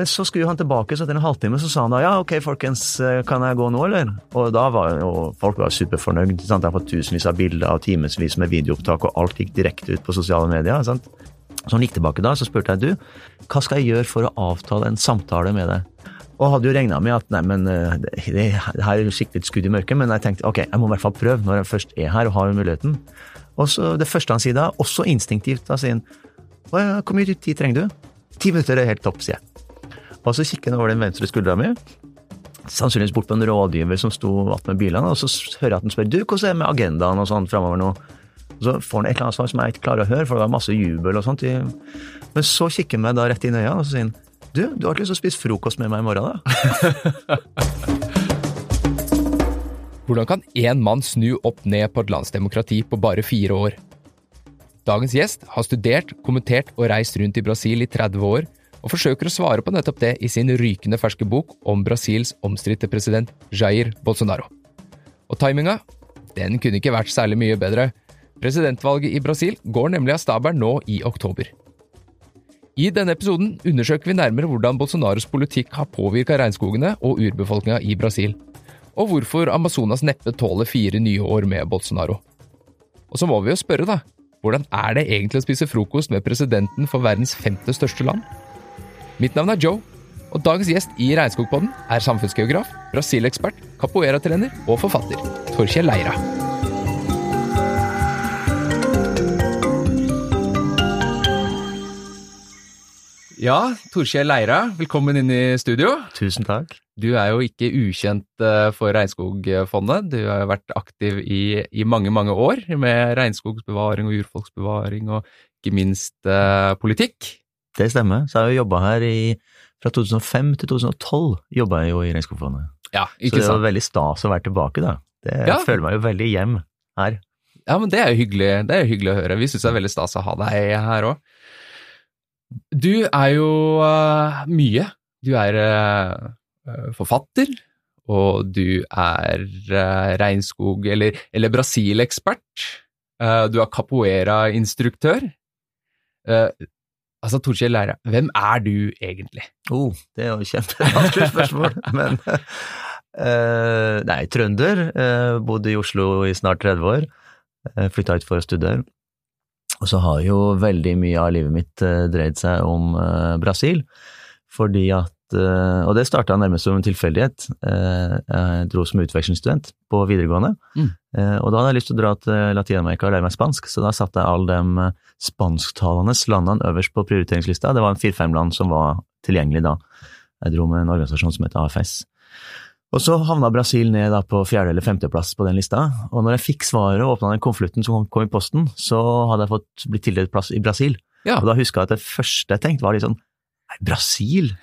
Men så skulle han tilbake, så etter en halvtime så sa han da ja, ok folkens, eh, kan jeg gå nå, eller? Og da var jo folk var superfornøyd. Sant? Har fått tusenvis av bilder og timevis med videoopptak, og alt gikk direkte ut på sosiale medier. sant? Så han gikk tilbake da, så spurte jeg du, hva skal jeg gjøre for å avtale en samtale med deg? Og hadde jo regna med at nei, men eh, det, det her er skikkelig et skudd i mørket, men jeg tenkte ok, jeg må i hvert fall prøve når jeg først er her og har muligheten. Og så det første han sier da, også instinktivt, da sier han hvor mye tid trenger du? Ti minutter er helt topp, sier jeg. Og så kikker han over den venstre skuldra mi, sannsynligvis bort på en rådgiver som sto attmed bilene, og så hører jeg at han spør du, hvordan er det med agendaen og sånn framover nå? Og så får han et eller annet svar som jeg ikke klarer å høre, for det var masse jubel og sånt. Men så kikker han meg da rett inn i øynene og så sier han, du, du har ikke lyst til å spise frokost med meg i morgen, da? Hvordan kan én mann snu opp ned på et landsdemokrati på bare fire år? Dagens gjest har studert, kommentert og reist rundt i Brasil i 30 år, og forsøker å svare på nettopp det i sin rykende ferske bok om Brasils omstridte president Jair Bolsonaro. Og timinga? Den kunne ikke vært særlig mye bedre. Presidentvalget i Brasil går nemlig av stabelen nå i oktober. I denne episoden undersøker vi nærmere hvordan Bolsonaros politikk har påvirka regnskogene og urbefolkninga i Brasil, og hvorfor Amazonas neppe tåler fire nye år med Bolsonaro. Og så må vi jo spørre, da, hvordan er det egentlig å spise frokost med presidenten for verdens femte største land? Mitt navn er Joe, og dagens gjest i Regnskogpodden er samfunnsgeograf, Brasil-ekspert, capoeira-trener og forfatter Torkjell Leira. Ja, Torkjell Leira, velkommen inn i studio. Tusen takk. Du er jo ikke ukjent eh, for Regnskogfondet. Du har vært aktiv i, i mange, mange år med regnskogsbevaring og urfolksbevaring, og ikke minst eh, politikk. Det stemmer. Så jeg har jo jobba her i Fra 2005 til 2012 jobba jeg jo i Regnskogfondet. Ja, Så det var veldig stas å være tilbake, da. Det, Ja. Jeg føler meg jo veldig hjem her. Ja, men det er jo hyggelig, det er jo hyggelig å høre. Vi syns det er veldig stas å ha deg her òg. Du er jo uh, mye. Du er uh, forfatter, og du er uh, regnskog- eller, eller Brasil-ekspert. Du er capoeira-instruktør. Altså, Torkjell Leira, hvem er du egentlig? Oh, det er jo et kjempevanskelig spørsmål, men uh, Nei, trønder. Uh, bodde i Oslo i snart 30 år. Uh, Flytta ut for å studere. Og så har jo veldig mye av livet mitt uh, dreid seg om eh, Brasil, fordi at eh, Og det starta nærmest som en tilfeldighet. Eh, jeg dro som utvekslingsstudent på videregående, Mm. Eh, og da hadde jeg lyst til å dra til Latin-Amerika og lære meg spansk, så da satte jeg alle de eh, spansktalende landene øverst på prioriteringslista. Det var en fire-fem land som var tilgjengelig da. Jeg dro med en organisasjon som heter AFS. Og så havna Brasil ned da på fjerde- eller femteplass på den lista, og når jeg fikk svaret og åpna den konvolutten som kom- kom i posten, så hadde jeg fått blitt tildelt plass i Brasil. Ja. Og da huska jeg at det første jeg tenkte var litt sånn Nei, Brasil?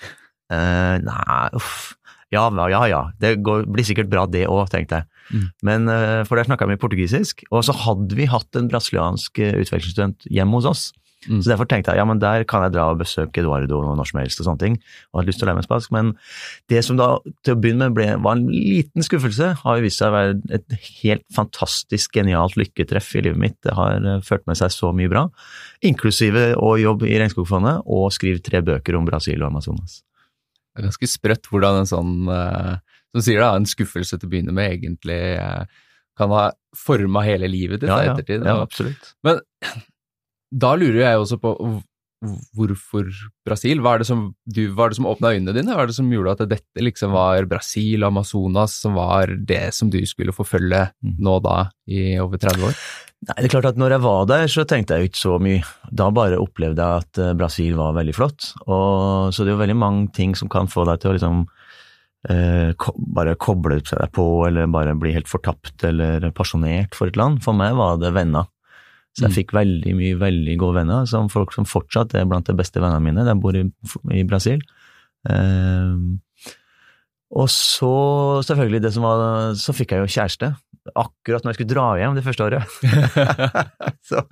Eh, nei, uff. Ja, ja, ja. Det går, blir sikkert bra det òg, tenkte jeg. Mm. Men, uh, for der snakka vi portugisisk, og så hadde vi hatt en brasiliansk eh, utvekslingsstudent hjemme hos oss. Mm. Så derfor tenkte jeg ja, men der kan jeg dra og besøke Eduardo når som helst og sånne ting. Og hadde lyst til å lære meg spansk. Men det som da til å begynne med ble, var en liten skuffelse, har jo vist seg å være et helt fantastisk genialt lykketreff i livet mitt. Det har ført med seg så mye bra, inklusive å jobbe i Regnskogfondet og skrive tre bøker om Brasil og Amazonas. Det er ganske sprøtt hvordan en sånn, eh, som sier da, en skuffelse til å begynne med, egentlig eh, kan ha forma hele livet ditt Ja, ja, ettertid. ja, absolutt. Men da lurer jeg også på hvorfor Brasil? Hva er det som, du, hva er det som åpna øynene dine? Hva er det som gjorde at dette liksom var Brasil, Amazonas, som var det som du skulle forfølge Mm. nå da i over 30 år? Nei, det er klart at når jeg var der, så tenkte jeg jo ikke så mye. Da bare opplevde jeg at eh, Brasil var veldig flott. Og, så det er jo veldig mange ting som kan få deg til å liksom eh, ko bare koble seg på, eller bare bli helt fortapt eller pasjonert for et land. For meg var det venner. Så jeg Mm. fikk veldig mye veldig gode venner, som folk som fortsatt er blant de beste vennene mine. De bor i, i Brasil. Eh, og så, selvfølgelig, det som var Så fikk jeg jo kjæreste. Akkurat når jeg skulle dra hjem det første året. så,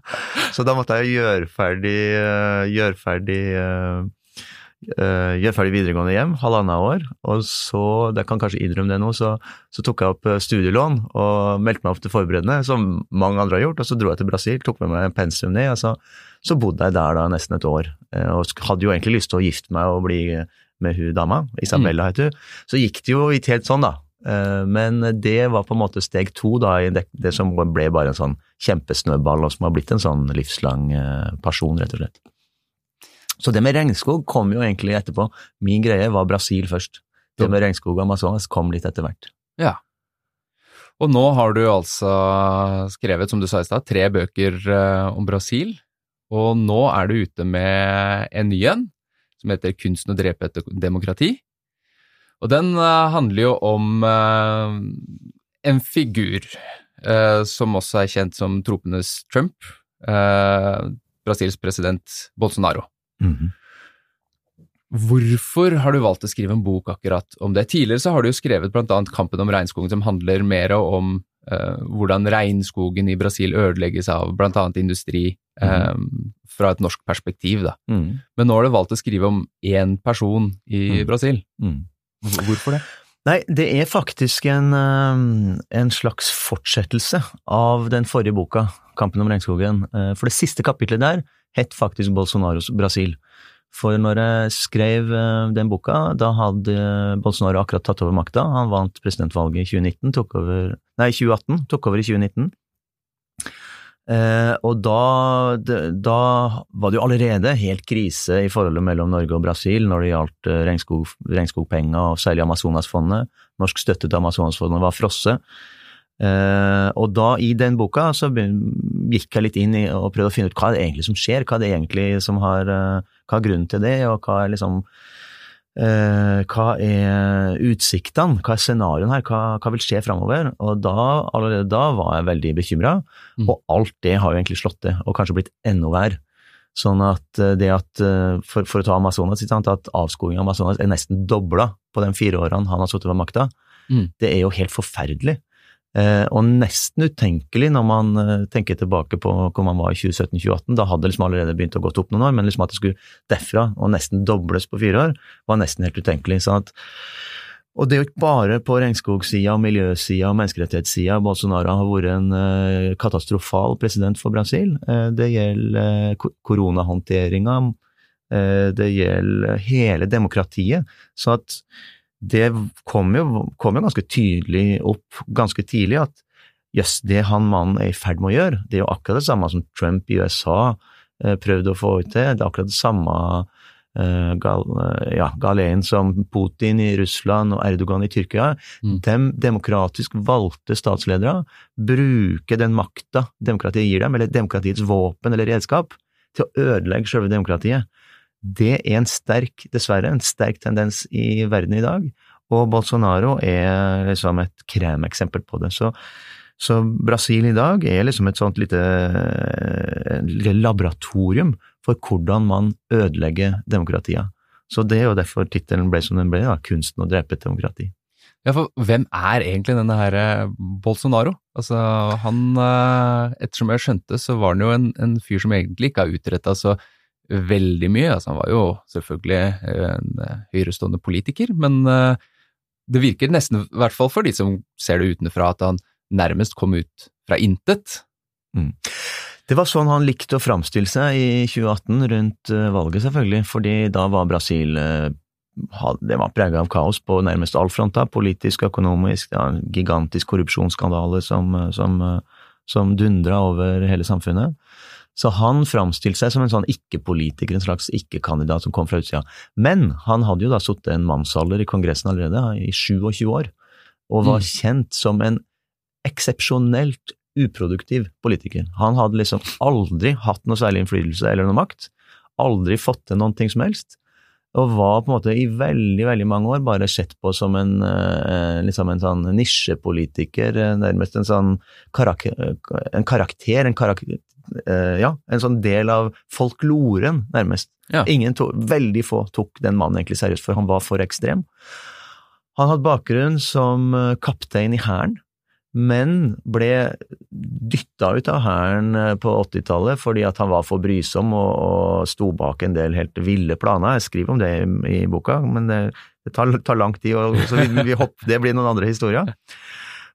så da måtte jeg gjøre ferdig, eh, gjøre ferdig eh, eh, gjøre ferdig videregående hjem, halvannet år, og så, det kan kanskje innrømme det nå, så, så tok jeg opp studielån og meldte meg opp til forberedende, som mange andre har gjort, og så dro jeg til Brasil, tok med meg en pensum ned, og så, så bodde jeg der da nesten et år, og hadde jo egentlig lyst til å gifte meg og bli med hun dama, Isabella heter hun, så gikk det jo ikke helt sånn, da. Eh, men det var på en måte steg to da, i det, det som ble bare en sånn kjempesnøball, og som har blitt en sånn livslang eh, person, rett og slett. Så det med regnskog kom jo egentlig etterpå. Min greie var Brasil først. Det med regnskog og Amazonas kom litt etter hvert. Ja. Og nå har du altså skrevet, som du sa i stad, tre bøker eh, om Brasil. Og nå er du ute med en ny en, som heter Kunsten å drepe et demokrati. Og den uh, handler jo om uh, en figur uh, som også er kjent som tropenes Trump, Brasils president Bolsonaro. Mm -hmm. Hvorfor har du valgt å skrive en bok akkurat om det? Tidligere så har du jo skrevet bl.a. Kampen om regnskogen, som handler mer om hvordan regnskogen i Brasil ødelegges av bl.a. industri, mm. fra et norsk perspektiv. Da. Mm. Men nå har du valgt å skrive om én person i mm. Brasil. Mm. Hvorfor det? Nei, det er faktisk en, eh, en, slags fortsettelse av den forrige boka, Kampen om regnskogen. Eh, for det siste kapitlet der het faktisk Bolsonaros Brasil. For når jeg skrev eh, den boka, da hadde Bolsonaro akkurat tatt over makta. Han vant presidentvalget i 2019, tok over, nei, 2018, tok over i 2019. Eh, og da, da, var det jo allerede helt krise i forholdet mellom Norge og Brasil når det gjaldt eh, regnskog, regnskogpenger, og særlig Amazonasfondet. Norsk støtte til Amazonasfondet var frosset. Eh, og da, i den boka, så gikk jeg litt inn i og prøvde å finne ut hva er det egentlig som skjer, hva er det egentlig som har, hva er grunnen til det, og hva er liksom hva er utsiktene, hva er scenarioene her, hva, hva, vil skje framover? Og da, allerede da var jeg veldig bekymra, mm. og alt det har jo egentlig slått til, og kanskje blitt enda verre. Sånn at eh, det at, eh, for, for å ta Amazonas, at avskoging av Amazonas er nesten dobla på de fire årene han har sittet ved makta, mm. det er jo helt forferdelig. Eh, og nesten utenkelig når man eh, tenker tilbake på hvor man var i 2017-2018. Da hadde det liksom allerede begynt å gå opp noen år, men liksom at det skulle derfra og nesten dobles på fire år, var nesten helt utenkelig. sånn at og det er jo ikke bare på regnskogsida, miljøsida og menneskerettighetssida Bolsonaro har vært en uh, katastrofal president for Brasil. Det gjelder koronahåndteringa, det gjelder hele demokratiet. Så at det kom jo, kom jo, ganske tydelig opp ganske tidlig at jøss, det han mannen er i ferd med å gjøre, det er jo akkurat det samme som Trump i USA eh, prøvde å få ut til. Det er akkurat det samme eh, gal, eh, ja, galen som Putin i Russland og Erdogan i Tyrkia. Mm. De demokratisk valgte statsledere bruker den makta demokratiet gir dem, eller demokratiets våpen eller redskap, til å ødelegge selve demokratiet. Det er en sterk, dessverre, en sterk tendens i verden i dag, og Bolsonaro er liksom et kremeksempel på det. Så, så, Brasil i dag er liksom et sånt lite, lite laboratorium for hvordan man ødelegger demokratia. Så det er jo derfor tittelen ble som den ble, da, 'Kunsten å drepe et demokrati'. Ja, for hvem er egentlig denne her eh, Bolsonaro? Altså, han eh, Ettersom jeg skjønte, så var han jo en, en fyr som egentlig ikke har utretta så veldig mye. Altså, han var jo selvfølgelig eh, en eh, høyrestående politiker, men eh, det virker nesten, i hvert fall for de som ser det utenfra, at han nærmest kom ut fra intet. Mm. Det var sånn han likte å framstille seg i 2018, rundt valget selvfølgelig, fordi da var Brasil det var prega av kaos på nærmest all front, da, politisk, økonomisk, ja, gigantisk korrupsjonsskandale som, som, som dundra over hele samfunnet. Så han framstilte seg som en sånn ikke-politiker, en slags ikke-kandidat som kom fra utsida. Men han hadde jo da sittet en mannsalder i Kongressen allerede, i 27 år, og var mm. kjent som en eksepsjonelt uproduktiv politiker. Han hadde liksom aldri hatt noe særlig innflytelse eller noe makt, aldri fått til noen ting som helst, og var på en måte i veldig veldig mange år bare sett på som en, eh, liksom en sånn nisjepolitiker, eh, nærmest en sånn karak en karakter, en karakter, ja, en sånn del av folkloren, nærmest. Ja. Ingen to, veldig få tok den mannen egentlig seriøst, for han var for ekstrem. Han hadde bakgrunn som eh, kaptein i Hæren, men ble dytta ut av Hæren eh, på 80-tallet fordi at han var for brysom og, og sto bak en del helt ville planer. Jeg skriver om det i, i boka, men det, det tar, tar, lang tid, og, så vi, vi hopp, det blir noen andre historier.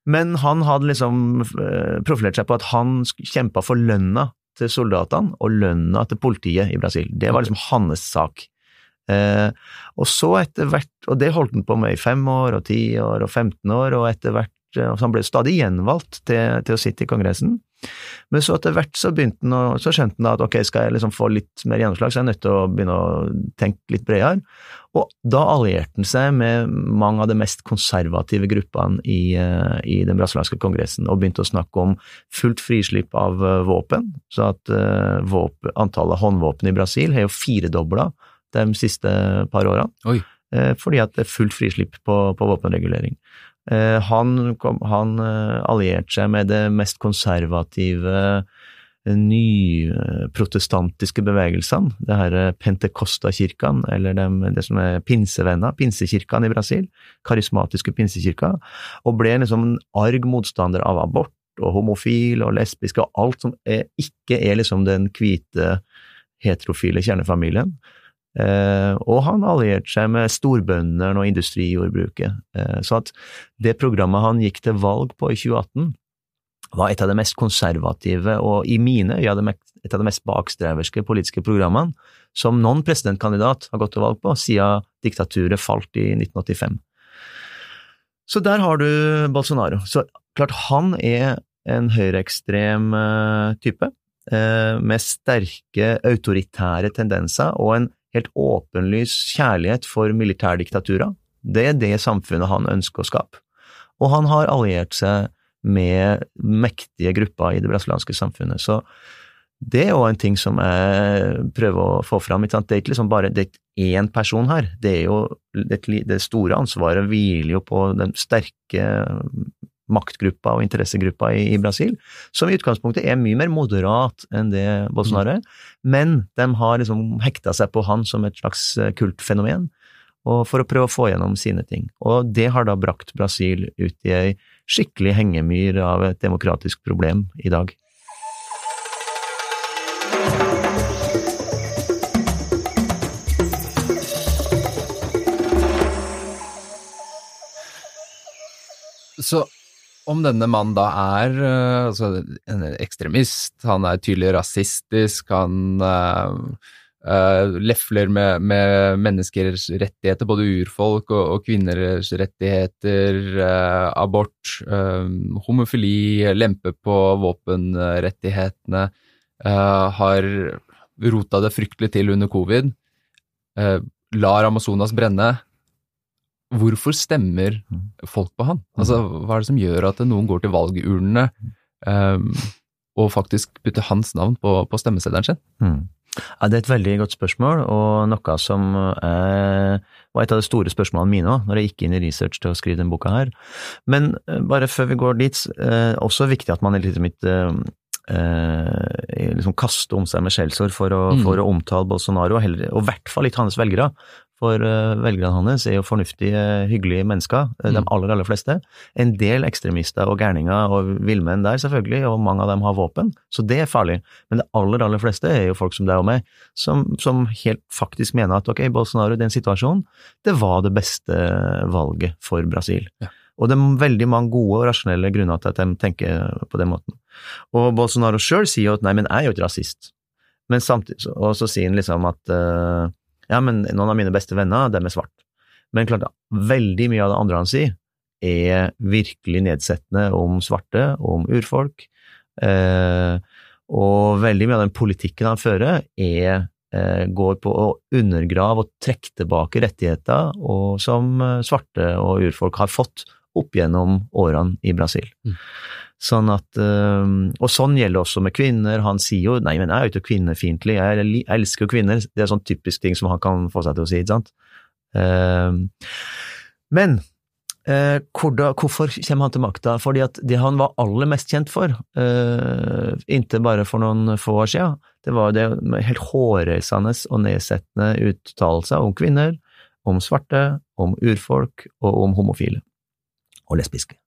Men han hadde liksom eh, profilert seg på at han kjempa for lønna til soldatene og lønna til politiet i Brasil. Det var liksom hans sak. Eh, og så etter hvert, og det holdt han på med i fem år og ti år og 15 år, og etter hvert eh, så han ble stadig gjenvalgt til, til, å sitte i Kongressen. Men så etter hvert så å, så skjønte han at ok, skal jeg liksom få litt mer gjennomslag, så er jeg nødt til å begynne å tenke litt bredere. Og da allierte han seg med mange av de mest konservative gruppene i, eh, i den brasilianske kongressen, og begynte å snakke om fullt frislipp av våpen, så at uh, våpen, antallet håndvåpen i Brasil har jo firedobla de siste par årene, Oi. fordi at det er fullt frislipp på, på våpenregulering. Eh, han, han eh, allierte seg med det mest konservative nyprotestantiske bevegelsene, det her Pentecosta-kirken, eller de, det som er pinsevenner, pinsekirken i Brasil, karismatiske pinsekirker, og ble liksom en arg motstander av abort og homofil og lesbisk og alt som er, ikke er liksom den hvite, heterofile kjernefamilien. Eh, og han allierte seg med storbøndene og industrijordbruket. Eh, så at det programmet han gikk til valg på i 2018, var et av de mest konservative og i mine øyne et av de mest bakstreverske politiske programmene som noen presidentkandidat har gått til valg på siden diktaturet falt i 1985. Så der har du Bolsonaro. Så klart, han er en høyreekstrem eh, type med sterke autoritære tendenser og en helt åpenlys kjærlighet for militærdiktaturer. Det er det samfunnet han ønsker å skape. Og han har alliert seg med mektige grupper i det brasilianske samfunnet. Så det er òg en ting som jeg prøver å få fram. Det er ikke liksom bare det er én person her. Det, jo, det store ansvaret hviler jo på den sterke maktgruppa og interessegruppa i, i, Brasil, som i utgangspunktet er mye mer moderat enn det Bolsonaro er, men de har liksom hekta seg på han som et slags eh, kultfenomen, og for å prøve å få gjennom sine ting. Og det har da brakt Brasil ut i ei skikkelig hengemyr av et demokratisk problem i dag. Om denne mannen da er uh, altså en ekstremist, han er tydelig rasistisk, han uh, uh, lefler med, med, menneskers rettigheter, både urfolk og, og kvinners rettigheter, abort, homofili, lempe på våpenrettighetene, har rota det fryktelig til under covid, lar Amazonas brenne Hvorfor stemmer mm. folk på han? Altså, hva er det som gjør at noen går til valgurnene um, og faktisk putter hans navn på, på stemmeseddelen sin? Mm. Ja, Det er et veldig godt spørsmål, og noe som eh, var et av de store spørsmålene mine òg, når jeg gikk inn i research til å skrive denne boka her. Men eh, bare før vi går dit, eh, også viktig at man er litt mitt eh, eh, liksom kaste om seg med skjellsord for, mm. for, å omtale Bolsonaro, og i hvert fall litt hans velgere. For uh, velgerne hans er jo fornuftige, hyggelige mennesker, mm. de aller, aller fleste. En del ekstremister og gærninger og villmenn der, selvfølgelig, og mange av dem har våpen, så det er farlig. Men det aller, aller fleste er jo folk som deg og meg, som, som helt faktisk mener at ok, Bolsonaro den situasjonen, det var det beste valget for Brasil. Ja. Og det er veldig mange gode og rasjonelle grunner til at de tenker på den måten. Og Bolsonaro sjøl sier jo at nei, men jeg er jo ikke rasist. Men samtidig, og så sier han liksom at uh, ja, men noen av mine beste venner, dem er svart. Men klart, veldig mye av det andre han sier, er virkelig nedsettende om svarte, om urfolk. Eh, og veldig mye av den politikken han fører, er Eh, går på å undergrave og trekke tilbake rettigheter og som eh, svarte og urfolk har fått opp gjennom årene i Brasil. Mm. Sånn at, eh, og sånn gjelder også med kvinner. Han sier jo nei, men jeg er jo ikke kvinnefiendtlig, jeg elsker kvinner. Det er sånn typisk ting som han kan få seg til å si, ikke sant. Men hvorfor kommer han til makta? Fordi at det han var aller mest kjent for, inntil bare for noen få år siden, det var det helt hårreisende og nedsettende uttalelser om kvinner, om svarte, om urfolk og om homofile og lesbiske.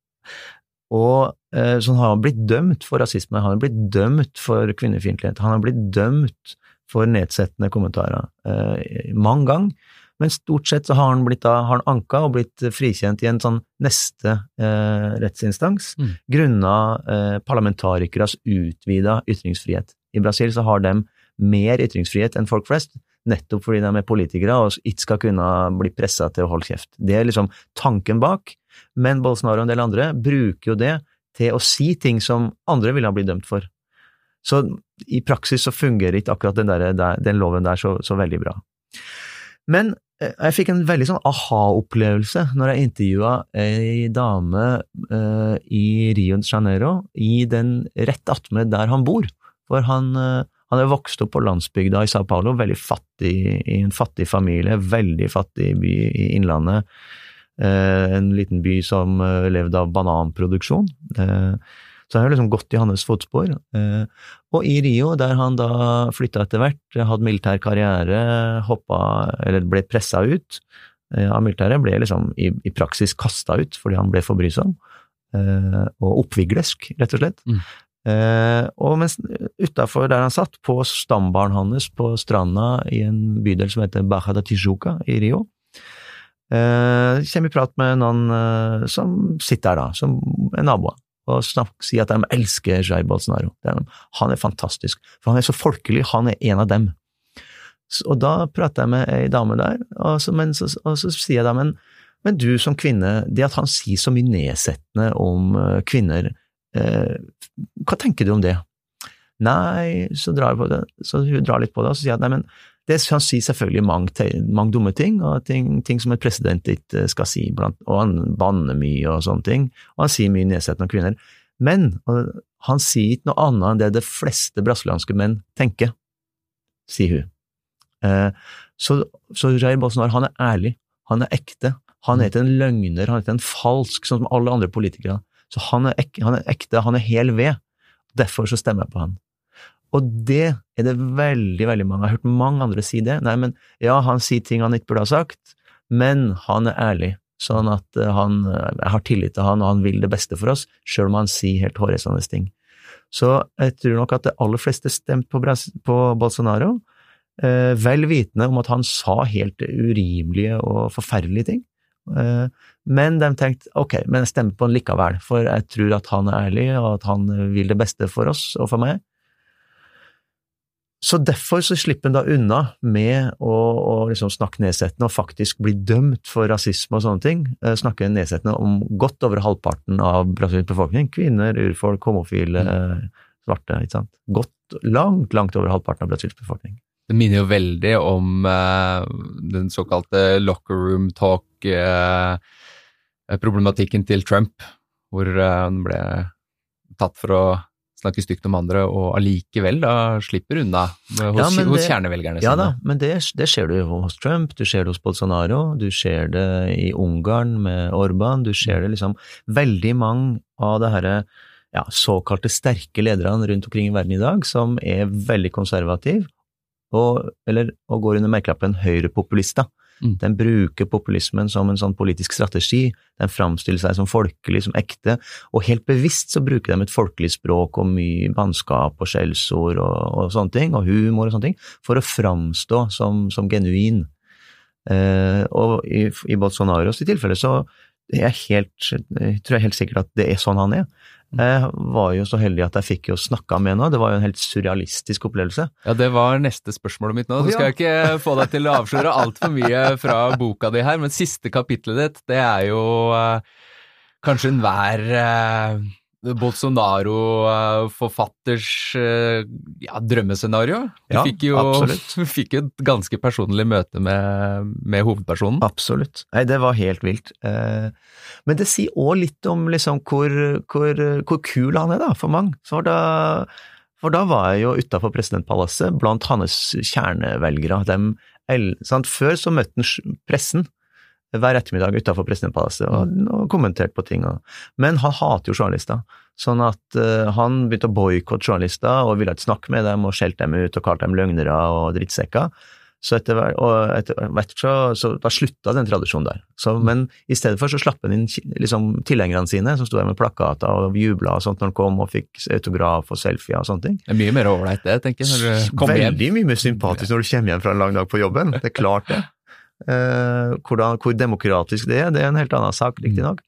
Og eh, sånn har han blitt dømt for rasisme, han har blitt dømt for kvinnefiendtlighet, han har blitt dømt for nedsettende kommentarer eh, mange ganger, men stort sett så har han blitt da, har han anka og blitt frikjent i en sånn neste eh, rettsinstans, mm. grunnet eh, parlamentarikeres utvida ytringsfrihet. I Brasil så har de mer ytringsfrihet enn folk flest. nettopp fordi de er politikere og ikke skal kunne bli pressa til å holde kjeft. Det er liksom tanken bak, men Bolsonaro og en del andre bruker jo det til å si ting som andre ville ha blitt dømt for. Så i praksis så fungerer ikke akkurat den, der, den loven der så, så, veldig bra. Men eh, jeg fikk en veldig sånn aha-opplevelse når jeg intervjua ei dame uh, i Rio de Janeiro, i den rett attmed der han bor. For han, uh, han er vokst opp på landsbygda i Sao Paulo, veldig fattig, i en fattig familie, veldig fattig by i Innlandet. Uh, en liten by som levde av bananproduksjon. Uh, så jeg har liksom gått i hans fotspor. Eh, og i Rio, der han da flytta etter hvert, hadde militær karriere, hoppa, eller ble pressa ut eh, av militæret, ble liksom i, i praksis kasta ut fordi han ble for brysom. Eh, og oppviglesk, rett og slett. Mm. og mens utafor der han satt, på stambaren hans på stranda i en bydel som heter Baja da Tijuca i Rio, kommer i prat med noen som sitter der, da, som er naboer og snakke, sier at de elsker Jair Bolsonaro. han er fantastisk, for han er så folkelig, han er en av dem. Og da prater jeg med ei dame der, og så, men, så, og så sier jeg da, men, men, du som kvinne, det at han sier så mye nedsettende om uh, kvinner, eh, hva tenker du om det? Nei, så drar, jeg på det, så hun drar litt på det, og så sier jeg nei, men det, han sier selvfølgelig mange, mange dumme ting, og ting, ting, som en president ikke skal si, blant, og han banner mye og sånne ting, og han sier mye nedsettende om kvinner. Men han sier ikke noe annet enn det de fleste brasilianske menn tenker, sier hun. Eh, så, så Jair Bolsonaro, han er ærlig, han er ekte, han er ikke en løgner, han er ikke en falsk, sånn som alle andre politikere. Så han er, ek, han er ekte, han er hel ved. Derfor så stemmer jeg på han. Og det er det veldig, veldig mange. Jeg har hørt mange andre si det. Nei, men ja, han sier ting han ikke burde ha sagt, men han er ærlig. Sånn at eh, han, jeg har tillit til han, og han vil det beste for oss, sjøl om han sier helt hårreisende ting. Så jeg tror nok at det aller fleste stemte på, på Bolsonaro, eh, vel vitende om at han sa helt urimelige og forferdelige ting. Eh, men de tenkte ok, men jeg stemmer på han likevel, for jeg tror at han er ærlig, og at han vil det beste for oss og for meg. Så derfor så slipper en da unna med å, å liksom snakke nedsettende og faktisk bli dømt for rasisme og sånne ting. Eh, snakke nedsettende om godt over halvparten av Brasils befolkning. Kvinner, urfolk, homofile, mm. svarte. ikke sant? Godt, langt, langt over halvparten av Brasils befolkning. Det minner jo veldig om eh, den såkalte locker room talk-problematikken uh, til Trump, hvor uh, han ble tatt for å snakker stygt om andre, og allikevel da slipper unna hos, ja, hos kjernevelgerne sine. Ja da, men det, det ser du hos Trump, du ser det hos Bolsonaro, du ser det i Ungarn med Orban, du ser det liksom Veldig mange av det herre ja, såkalte sterke lederne rundt omkring i verden i dag, som er veldig konservative, og, eller, og går under merkelappen høyrepopulister. Mm. Den bruker populismen som en sånn politisk strategi. Den framstiller seg som folkelig, som ekte, og helt bevisst så bruker de et folkelig språk og mye bannskap og skjellsord og, og, sånne ting, og humor og sånne ting, for å framstå som, som genuin. Eh, og i, i Bolsonaros i tilfelle så jeg helt, jeg tror jeg helt sikkert at det er sånn han er. Jeg var jo så heldig at jeg fikk jo snakka med henne, det var jo en helt surrealistisk opplevelse. Ja, det var neste spørsmålet mitt nå. Du skal ikke få deg til å avsløre altfor mye fra boka di her, men siste kapitlet ditt, det er jo uh, kanskje enhver uh, Bolsonaro-forfatters uh, ja, drømmescenario. Du ja, fikk jo fikk et ganske personlig møte med, med, hovedpersonen. Absolutt. Nei, det var helt vilt. Uh, men det sier òg litt om liksom hvor, hvor, hvor, kul han er, da, for mange. For da, for da var jeg jo utafor presidentpalasset blant hans kjernevelgere. Dem, Før så møtte han pressen hver ettermiddag utafor presidentpalasset og, mm. og kommenterte på ting. Og, men han hater jo journalister, sånn at uh, han begynte å boikotte journalister og ville ikke snakke med dem og skjelte dem ut og kalte dem løgnere og drittsekker. Så etter, og etter hvert så, så da slutta den tradisjonen der. Så, mm. men i stedet for så slapp han inn liksom, tilhengerne sine, som sto der med plakater og jubla og sånt når han kom og fikk autograf og selfie og sånne ting. Det er mye mer ålreit det, tenker jeg. Veldig mye mer sympatisk når du kommer hjem fra en lang dag på jobben. Det er klart det. Eh, hvordan, hvor demokratisk det er, det er en helt annen sak, riktignok.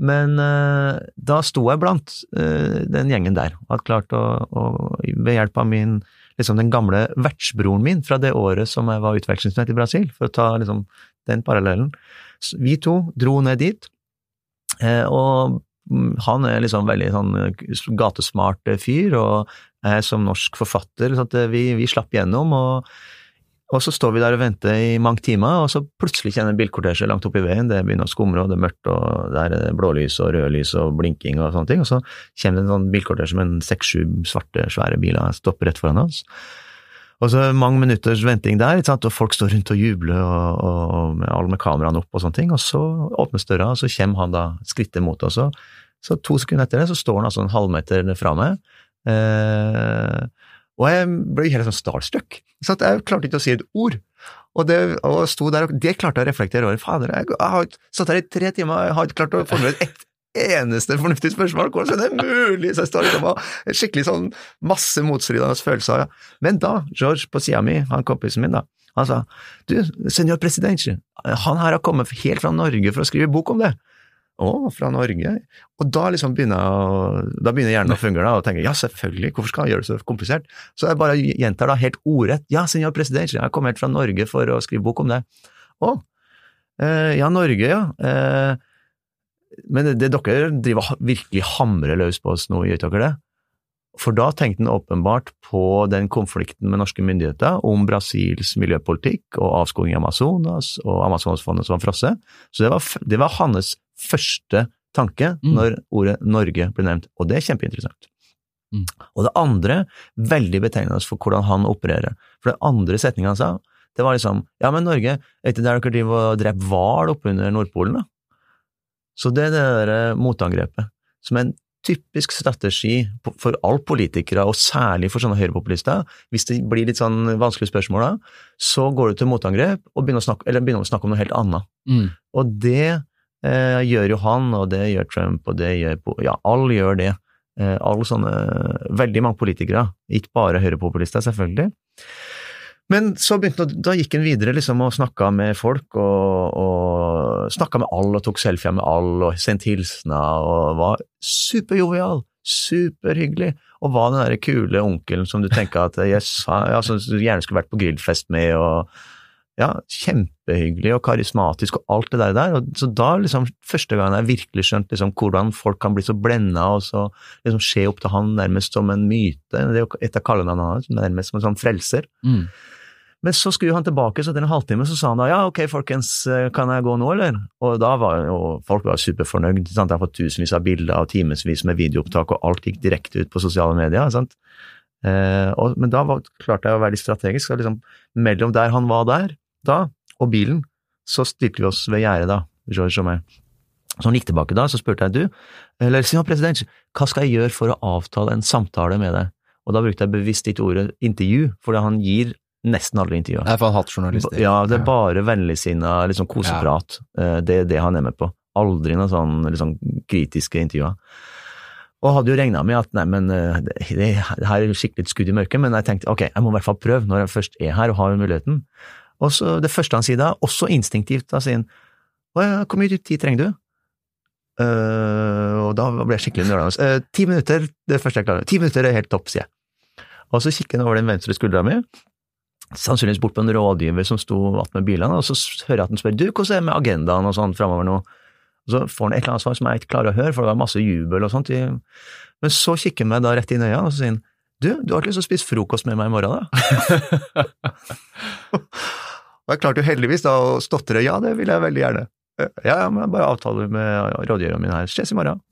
Men eh, da sto jeg blant eh, den gjengen der, og hadde klart å, å ved hjelp av min liksom den gamle vertsbroren min fra det året som jeg var utvekslingsstudent i Brasil, for å ta liksom den parallellen. Så vi to dro ned dit, og mm, han er liksom veldig sånn gatesmart fyr, og jeg som norsk forfatter, så vi, vi slapp gjennom. og og så står vi der og venter i mange timer, og så plutselig kjenner en bilkortesje langt oppe i veien, det begynner å skumre, og det er mørkt, og der er det blålys og rødlys og blinking og sånne ting, og så kommer det en sånn bilkortesje med en seks-sju svarte, svære biler stopper rett foran oss. Og så mange minutters venting der, og folk står rundt og jubler, og, og med, alle med kameraene opp og sånne ting, og så åpnes døra, og så kommer han da skrittet mot oss, og så to sekunder etter det så står han altså en halvmeter fra meg. Eh, og jeg ble helt sånn starstruck. Så jeg klarte ikke å si et ord. Og det, og sto der, og det klarte jeg å reflektere over. Fader, jeg, har satt her i tre timer, jeg har ikke klart å formulere ett eneste fornuftig spørsmål. Hvordan er det mulig? Så jeg står liksom og skikkelig sånn masse motstridende følelser. Men da, George på sida mi, han kompisen min, da, han sa du, senor president, han her har kommet helt fra Norge for å skrive bok om det. Å, fra Norge? Og da liksom begynner, da begynner hjernen å fungere og tenker ja, selvfølgelig, hvorfor skal han gjøre det så komplisert? Så jeg bare gjentar da helt ordrett ja, senor president, jeg kommet helt fra Norge for å skrive bok om det. Å, eh, ja, Norge, ja. Eh, men det, det, dere driver virkelig hamrer løs på oss nå, gjør dere det? For da tenkte han åpenbart på den konflikten med norske myndigheter om Brasils miljøpolitikk og avskoging i Amazonas og Amazonsfondet som var frosset. Så det var, det var hans første tanke mm. når ordet Norge blir nevnt, og det er kjempeinteressant. Mm. Og det andre, veldig betegnende for hvordan han opererer. For det andre setninga han sa, det var liksom Ja, men Norge, er ikke der dere driver og dreper hval oppunder Nordpolen, da? Så det er det der motangrepet, som er en typisk strategi for alle politikere, og særlig for sånne høyrepopulister. Hvis det blir litt sånn vanskelige spørsmål da, så går du til motangrep og begynner å snakke, eller begynner å snakke om noe helt annet. Mm. Og det eh, gjør jo han, og det gjør Trump, og det gjør Ja, alle gjør det. Eh, alle sånne Veldig mange politikere, ikke bare høyrepopulister, selvfølgelig. Men så begynte da gikk han videre liksom og snakka med folk, og, og snakka med alle og tok selfier med alle og sendte hilsener og var superjovial, superhyggelig, og var den der kule onkelen som du tenker at ja, altså du gjerne skulle vært på grillfest med, og ja, kjempehyggelig og karismatisk og alt det der. Og så da, liksom, første gangen jeg virkelig skjønt liksom, hvordan folk kan bli så blenda og så liksom se opp til han nærmest som en myte. Det er et av kallenavnene hans, nærmest som en sånn frelser. Mm. Men så skulle han tilbake, så etter en halvtime så sa han da ja, ok folkens, kan jeg gå nå, eller? Og da var jo folk var superfornøyd. Sant? Jeg har fått tusenvis av bilder og timevis med videoopptak, og alt gikk direkte ut på sosiale medier. sant? Eh, og, men da var, klarte jeg å være litt strategisk. og liksom, mellom der han var der, da, og bilen, så stilte vi oss ved gjerdet, da, George og meg. Så han gikk tilbake da, så spurte jeg du, eller sier president, hva skal jeg gjøre for å avtale en samtale med deg? Og da brukte jeg bevisst ikke ordet intervju, fordi han gir nesten aldri intervjuer. Nei, for han hater journalister. Ja, det er bare vennligsinna liksom koseprat. Ja. Eh, det er det han er med på. Aldri noen sånn liksom, kritiske intervjuer. Og hadde jo regna med at nei, men eh, det, det, her er skikkelig et skudd i mørket, men jeg tenkte ok, jeg må i hvert fall prøve når jeg først er her og har muligheten. Og så det første han sier da, også instinktivt, da sier han hvor mye tid trenger du? Uh, og da ble jeg skikkelig nølende. Uh, ti minutter, det første jeg klarer. Ti minutter er helt topp, sier jeg. Og så kikker han over den venstre skuldra mi, sannsynligvis bort på en rådgiver som sto attmed bilene, og så hører jeg at han spør du, hvordan er det med agendaen og sånn framover nå? Og så får han et eller annet svar som jeg ikke klarer å høre, for det var masse jubel og sånt. Men så kikker han meg da rett inn i øynene, og så sier han du, du har ikke lyst til å spise frokost med meg i morgen, da? Og jeg klarte jo heldigvis da å stotre ja, det vil jeg veldig gjerne. Ja, ja, men jeg bare avtaler med rådgiveren min her. Ses i morgen.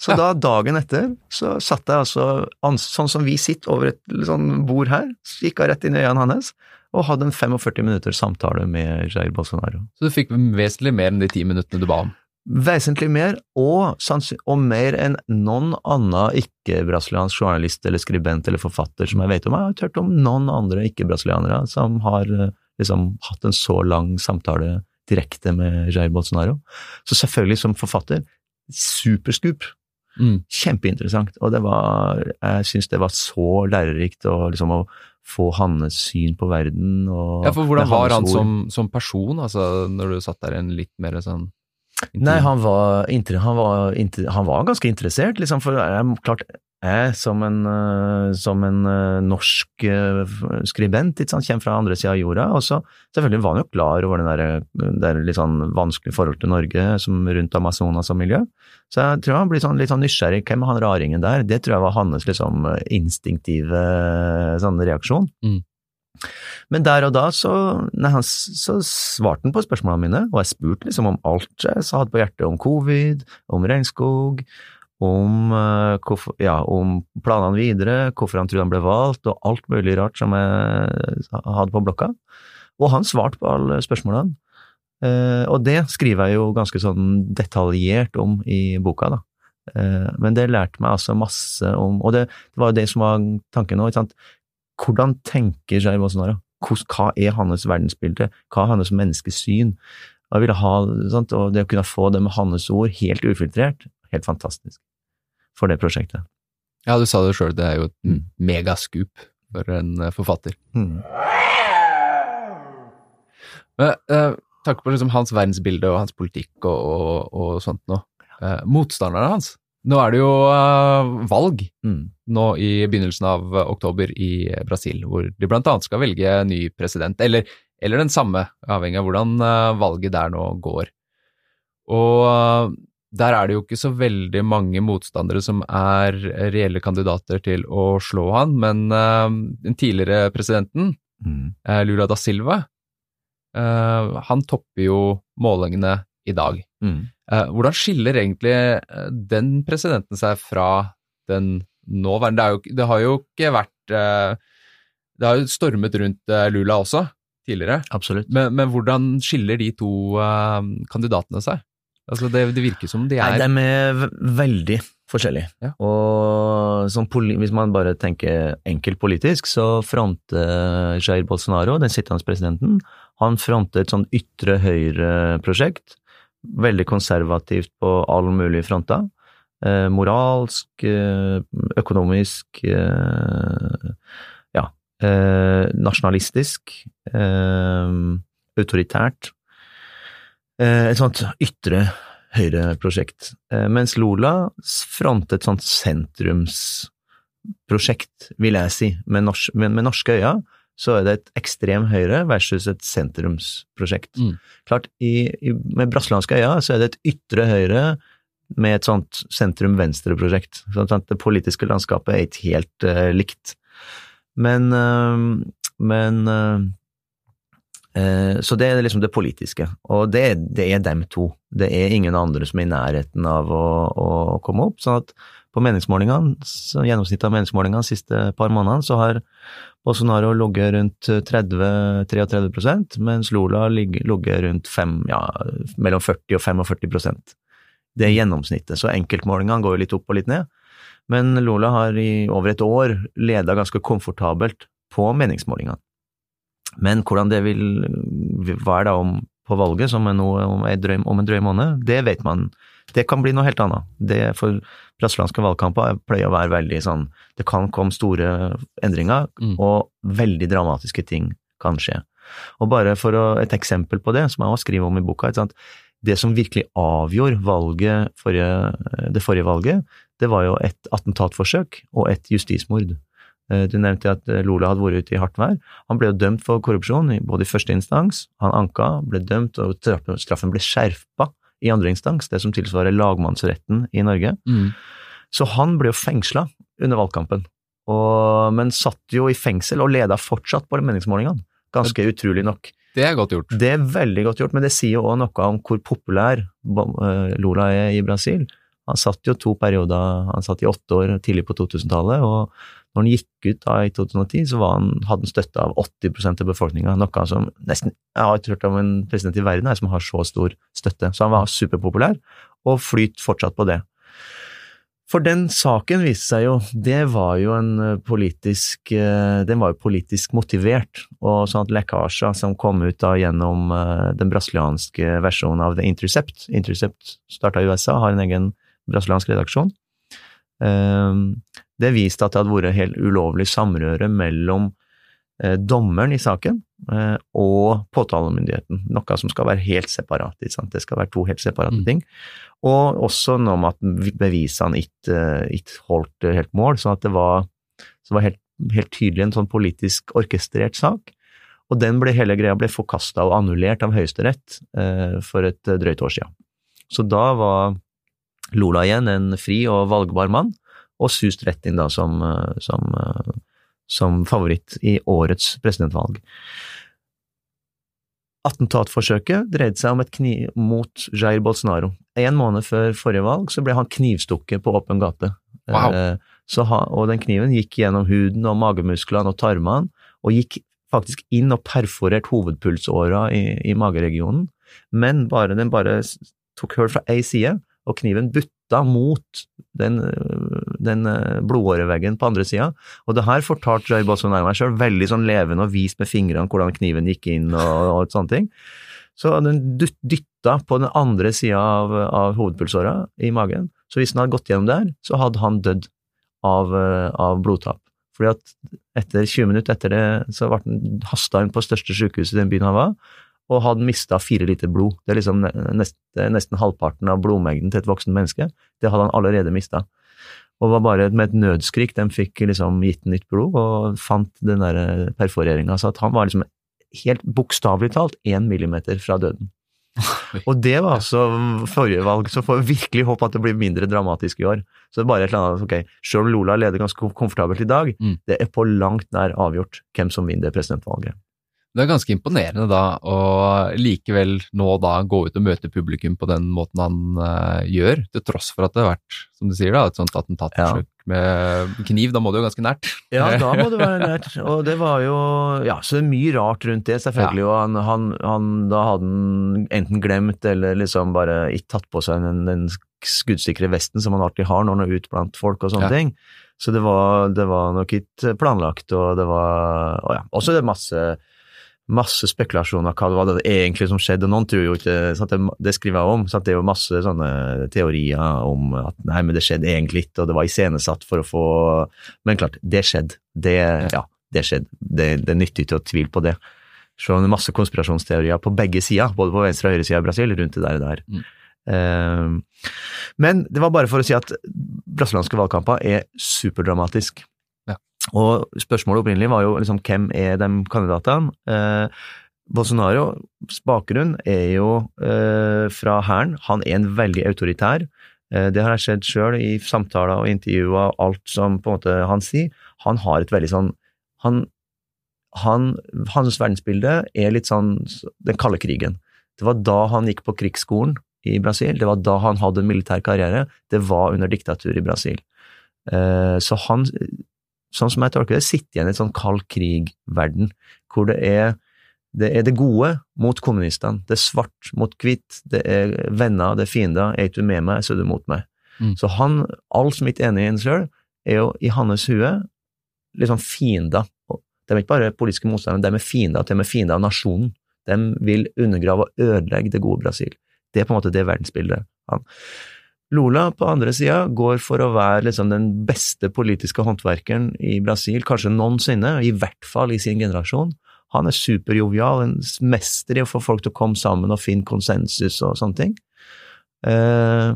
Så ja. da, dagen etter, så satt jeg altså sånn som vi sitter over et sånn bord her, så gikk jeg rett inn i øynene hans og hadde en 45 minutter samtale med Jair Bolsonaro. Så du fikk vesentlig mer enn de ti minuttene du ba om? Vesentlig mer, og, og mer enn noen annen ikke-brasiliansk journalist eller skribent eller forfatter som jeg vet om. Jeg har hørt om noen andre ikke-brasilianere som har liksom hatt en så lang samtale direkte med Jair Bolsonaro. Så selvfølgelig, som forfatter, superscoop. Mm. Kjempeinteressant. Og det var Jeg syns det var så lærerikt å liksom å få hans syn på verden og Ja, for hvordan var han som, som, person, altså når du satt der en litt mer sånn Nei, han var, han, var, han var, ganske interessert, liksom, for jeg, klart, jeg som en, uh, som en uh, norsk uh, skribent sant, kommer fra andre sida av jorda, og så selvfølgelig var han jo klar over det der, der litt sånn vanskelige forhold til Norge som rundt Amazonas og miljø. Så jeg tror han blir sånn, litt sånn nysgjerrig. Hvem er han raringen der? Det tror jeg var hans liksom, instinktive sånn, reaksjon. Mm. Men der og da så, nei, han, så svarte han på spørsmålene mine, og jeg spurte liksom om alt jeg hadde på hjertet, om covid, om regnskog, om, uh, ja, om planene videre, hvorfor han trodde han ble valgt, og alt mulig rart som jeg hadde på blokka. Og han svarte på alle spørsmålene. Uh, og det skriver jeg jo ganske sånn detaljert om i boka, da. Uh, men det lærte meg altså masse om Og det, det var jo det som var tanken nå, ikke sant. Hvordan tenker Jair Bolsonaro? Hva er hans verdensbilde? Hva er hans menneskesyn? Ville ha? Og det å kunne få det med hans ord, helt ufiltrert, helt fantastisk for det prosjektet. Ja, du sa det sjøl, det er jo et mm. megascoop for en eh, forfatter. Mm. Men eh, takk for liksom hans verdensbilde og hans politikk og, og, og sånt noe. Eh, motstanderne hans Nå er det jo uh, valg mm. nå i begynnelsen av oktober i Brasil, hvor de blant annet skal velge ny president, eller, eller den samme, avhengig av hvordan uh, valget der nå går. Og der er det jo ikke så veldig mange motstandere som er reelle kandidater til å slå han, men den tidligere presidenten, mm. Lula da Silva, han topper jo målingene i dag. Mm. Uh, hvordan skiller egentlig uh, den presidenten seg fra den nåværende? Det, jo, det har jo ikke vært uh, Det har jo stormet rundt Lula også, tidligere. Absolutt. Men, men hvordan skiller de to kandidatene seg? Altså det, det, virker som de er Nei, De er veldig forskjellige. Ja. Og hvis man bare tenker enkelt politisk, så fronter Jair Bolsonaro, den sittende presidenten, han fronter et sånn ytre høyre-prosjekt veldig konservativt på alle mulige fronter. Eh, moralsk, eh, økonomisk eh, Ja. Eh, nasjonalistisk. Eh, autoritært. Eh, et sånt ytre høyreprosjekt. mens Lola frontet et sånt sentrumsprosjekt, vil jeg si, med, norsk, med, med norske øyne så er det et ekstrem høyre versus et sentrumsprosjekt. Mm. Klart, i, i, med brasilianske øyne så er det et ytre høyre med et sånt sentrum-venstre-prosjekt. Sånn at det politiske landskapet er ikke helt uh, likt. Men, uh, men uh, Så det er liksom det politiske, og det, det, er dem to. Det er ingen andre som er i nærheten av å, å komme opp. sånn at på meningsmålingene, gjennomsnittet av meningsmålingene de siste par månedene, så har Bolsonaro logger rundt 30-33% mens Lula logger rundt 5, ja, mellom 40 og 45% Det er gjennomsnittet, så enkeltmålingene går jo litt opp og litt ned. Men Lula har i over et år leda ganske komfortabelt på meningsmålingene. Men hvordan det vil være da om på valget, som er noe om en drøy, måned, det vet man. Det kan bli noe helt annet. Det for brasilianske valgkamper pleier å være veldig sånn Det kan komme store endringer, mm. og veldig dramatiske ting kan skje. Og bare for å, et eksempel på det, som jeg også skriver om i boka, det som virkelig avgjorde valget forrige, det forrige valget, det var jo et attentatforsøk og et justismord. Eh, du nevnte at eh, Lola hadde vært ute i hardt vær. Han ble jo dømt for korrupsjon både i første instans, han anka, ble dømt, og straffen ble skjerpa i andre instans, det som tilsvarer lagmannsretten i Norge. Mm. Så han ble jo fengsla under valgkampen, og, men satt jo i fengsel og leda fortsatt på meningsmålingene. Ganske utrolig nok. Det er godt gjort. Det er veldig godt gjort, men det sier jo òg noe om hvor populær Lula Lola er i Brasil. Han satt jo to perioder, han satt i åtte år tidlig på 2000-tallet, og når han gikk ut da i 2010, så han, hadde han støtte av 80% av befolkninga, noe som nesten Jeg har ikke hørt om en president i verden som har så stor støtte. Så han var superpopulær, og flyt fortsatt på det. For den saken viste seg jo, det var jo en eh, politisk eh, Den var jo politisk motivert, og sånn at lekkasjer som kom ut da gjennom eh, den brasilianske versjonen av The Intercept Intercept starta i USA, har en egen brasiliansk redaksjon. Det viste at det hadde vært helt ulovlig samrøre mellom eh, dommeren i saken, eh, og påtalemyndigheten. Noe som skal være helt separat. Det skal være to helt separate Mm. ting. Og også noe med at bevisene ikke, ikke holdt helt mål, sånn at det var, så var helt, helt tydelig en sånn politisk orkestrert sak. Og den ble, hele greia ble forkasta og annullert av Høyesterett eh, for et drøyt år siden. Så da var Lola igjen en fri og valgbar mann, og sust rett inn da som, eh, som, eh, som favoritt i årets presidentvalg. Attentatforsøket dreide seg om et kniv mot Jair Bolsonaro. En måned før forrige valg så ble han knivstukket på åpen gate. Wow. Eh, så ha, og den kniven gikk gjennom huden og magemusklene og tarmene, og gikk faktisk inn og perforert hovedpulsåra i, i mageregionen. Men bare, den bare tok hull fra ei side, og kniven butta mot den, den øh, blodåreveggen på andre sida. Og det her fortalte Jair Bolsonaro meg sjøl, veldig sånn levende og vist med fingrene hvordan kniven gikk inn og, og sånne ting. Så den dyt- dytta på den andre sida av, av hovedpulsåra i magen. Så hvis den hadde gått gjennom der, så hadde han dødd av, øh, av blodtap. Fordi at etter 20 minutter etter det, så ble han hasta inn på største sykehuset i den byen han var, og hadde mista fire liter blod. Det er liksom ne- nesten, nesten halvparten av blodmengden til et voksen menneske. Det hadde han allerede mista. Og var bare med et nødskrik de fikk liksom gitt nytt blod, og fant den der perforeringa. Så han var liksom helt bokstavelig talt én millimeter fra døden. Og det var altså forrige valg, så får vi virkelig håpe at det blir mindre dramatisk i år. Så det er bare et eller annet, ok, Selv om Lola leder ganske komfortabelt i dag, Mm. det er på langt nær avgjort hvem som vinner presidentvalget. Det er ganske imponerende da å likevel nå da gå ut og møte publikum på den måten han uh, gjør, til tross for at det har vært, som du sier da, et sånt attentatforsøk med kniv. Da må det jo ganske nært. Ja, da må det være nært. Og det var jo Ja, så det er mye rart rundt det, selvfølgelig. Og han, han, han Da hadde han enten glemt eller liksom bare ikke tatt på seg den, den skuddsikre vesten som han alltid har når han er ute blant folk og sånne Ja. ting. Så det var, det var nok ikke planlagt, og det var Og ja. Også det er masse masse spekulasjoner hva det var det egentlig som skjedde. Noen tror jo ikke sant, det, skriver jeg om. Sant, det er jo masse sånne teorier om at nei, men det skjedde egentlig ikke, og det var iscenesatt for å få Men klart, det skjedde. Det, ja, det skjedde. Det, det er nyttig til å tvile på det. Selv om det er masse konspirasjonsteorier på begge sider, både på venstre og høyre side i Brasil, rundt det der. der. Mm. Uh, men det var bare for å si at brasilianske valgkamper er superdramatisk. Og spørsmålet opprinnelig var jo liksom hvem er de kandidatene? Eh, Bolsonaros bakgrunn er jo eh, fra hæren. Han er en veldig autoritær. Eh, det har jeg sett sjøl i samtaler og intervjuer alt som på en måte han sier. Han har et veldig sånn han, han, Hans verdensbilde er litt sånn den kalde krigen. Det var da han gikk på krigsskolen i Brasil. Det var da han hadde en militær karriere. Det var under diktatur i Brasil. Eh, så han, sånn som jeg tolker det, sitter igjen i en sånn kald krig-verden, hvor det er det er det gode mot kommunistene. Det er svart mot hvitt. Det er venner, det er fiender. Er ikke du med meg, så er du mot meg. Mm. Så han, alt som ikke er enig i en sjøl, er jo i hans hue liksom fiender. De er ikke bare politiske motstandere, de er fiender, de er fiender av nasjonen. De vil undergrave og ødelegge det gode Brasil. Det er på en måte det verdensbildet. Han. Lula på andre sida går for å være liksom den beste politiske håndverkeren i Brasil, kanskje noensinne, i hvert fall i sin generasjon. Han er superjovial, en mester i å få folk til å komme sammen og finne konsensus og sånne ting. Eh,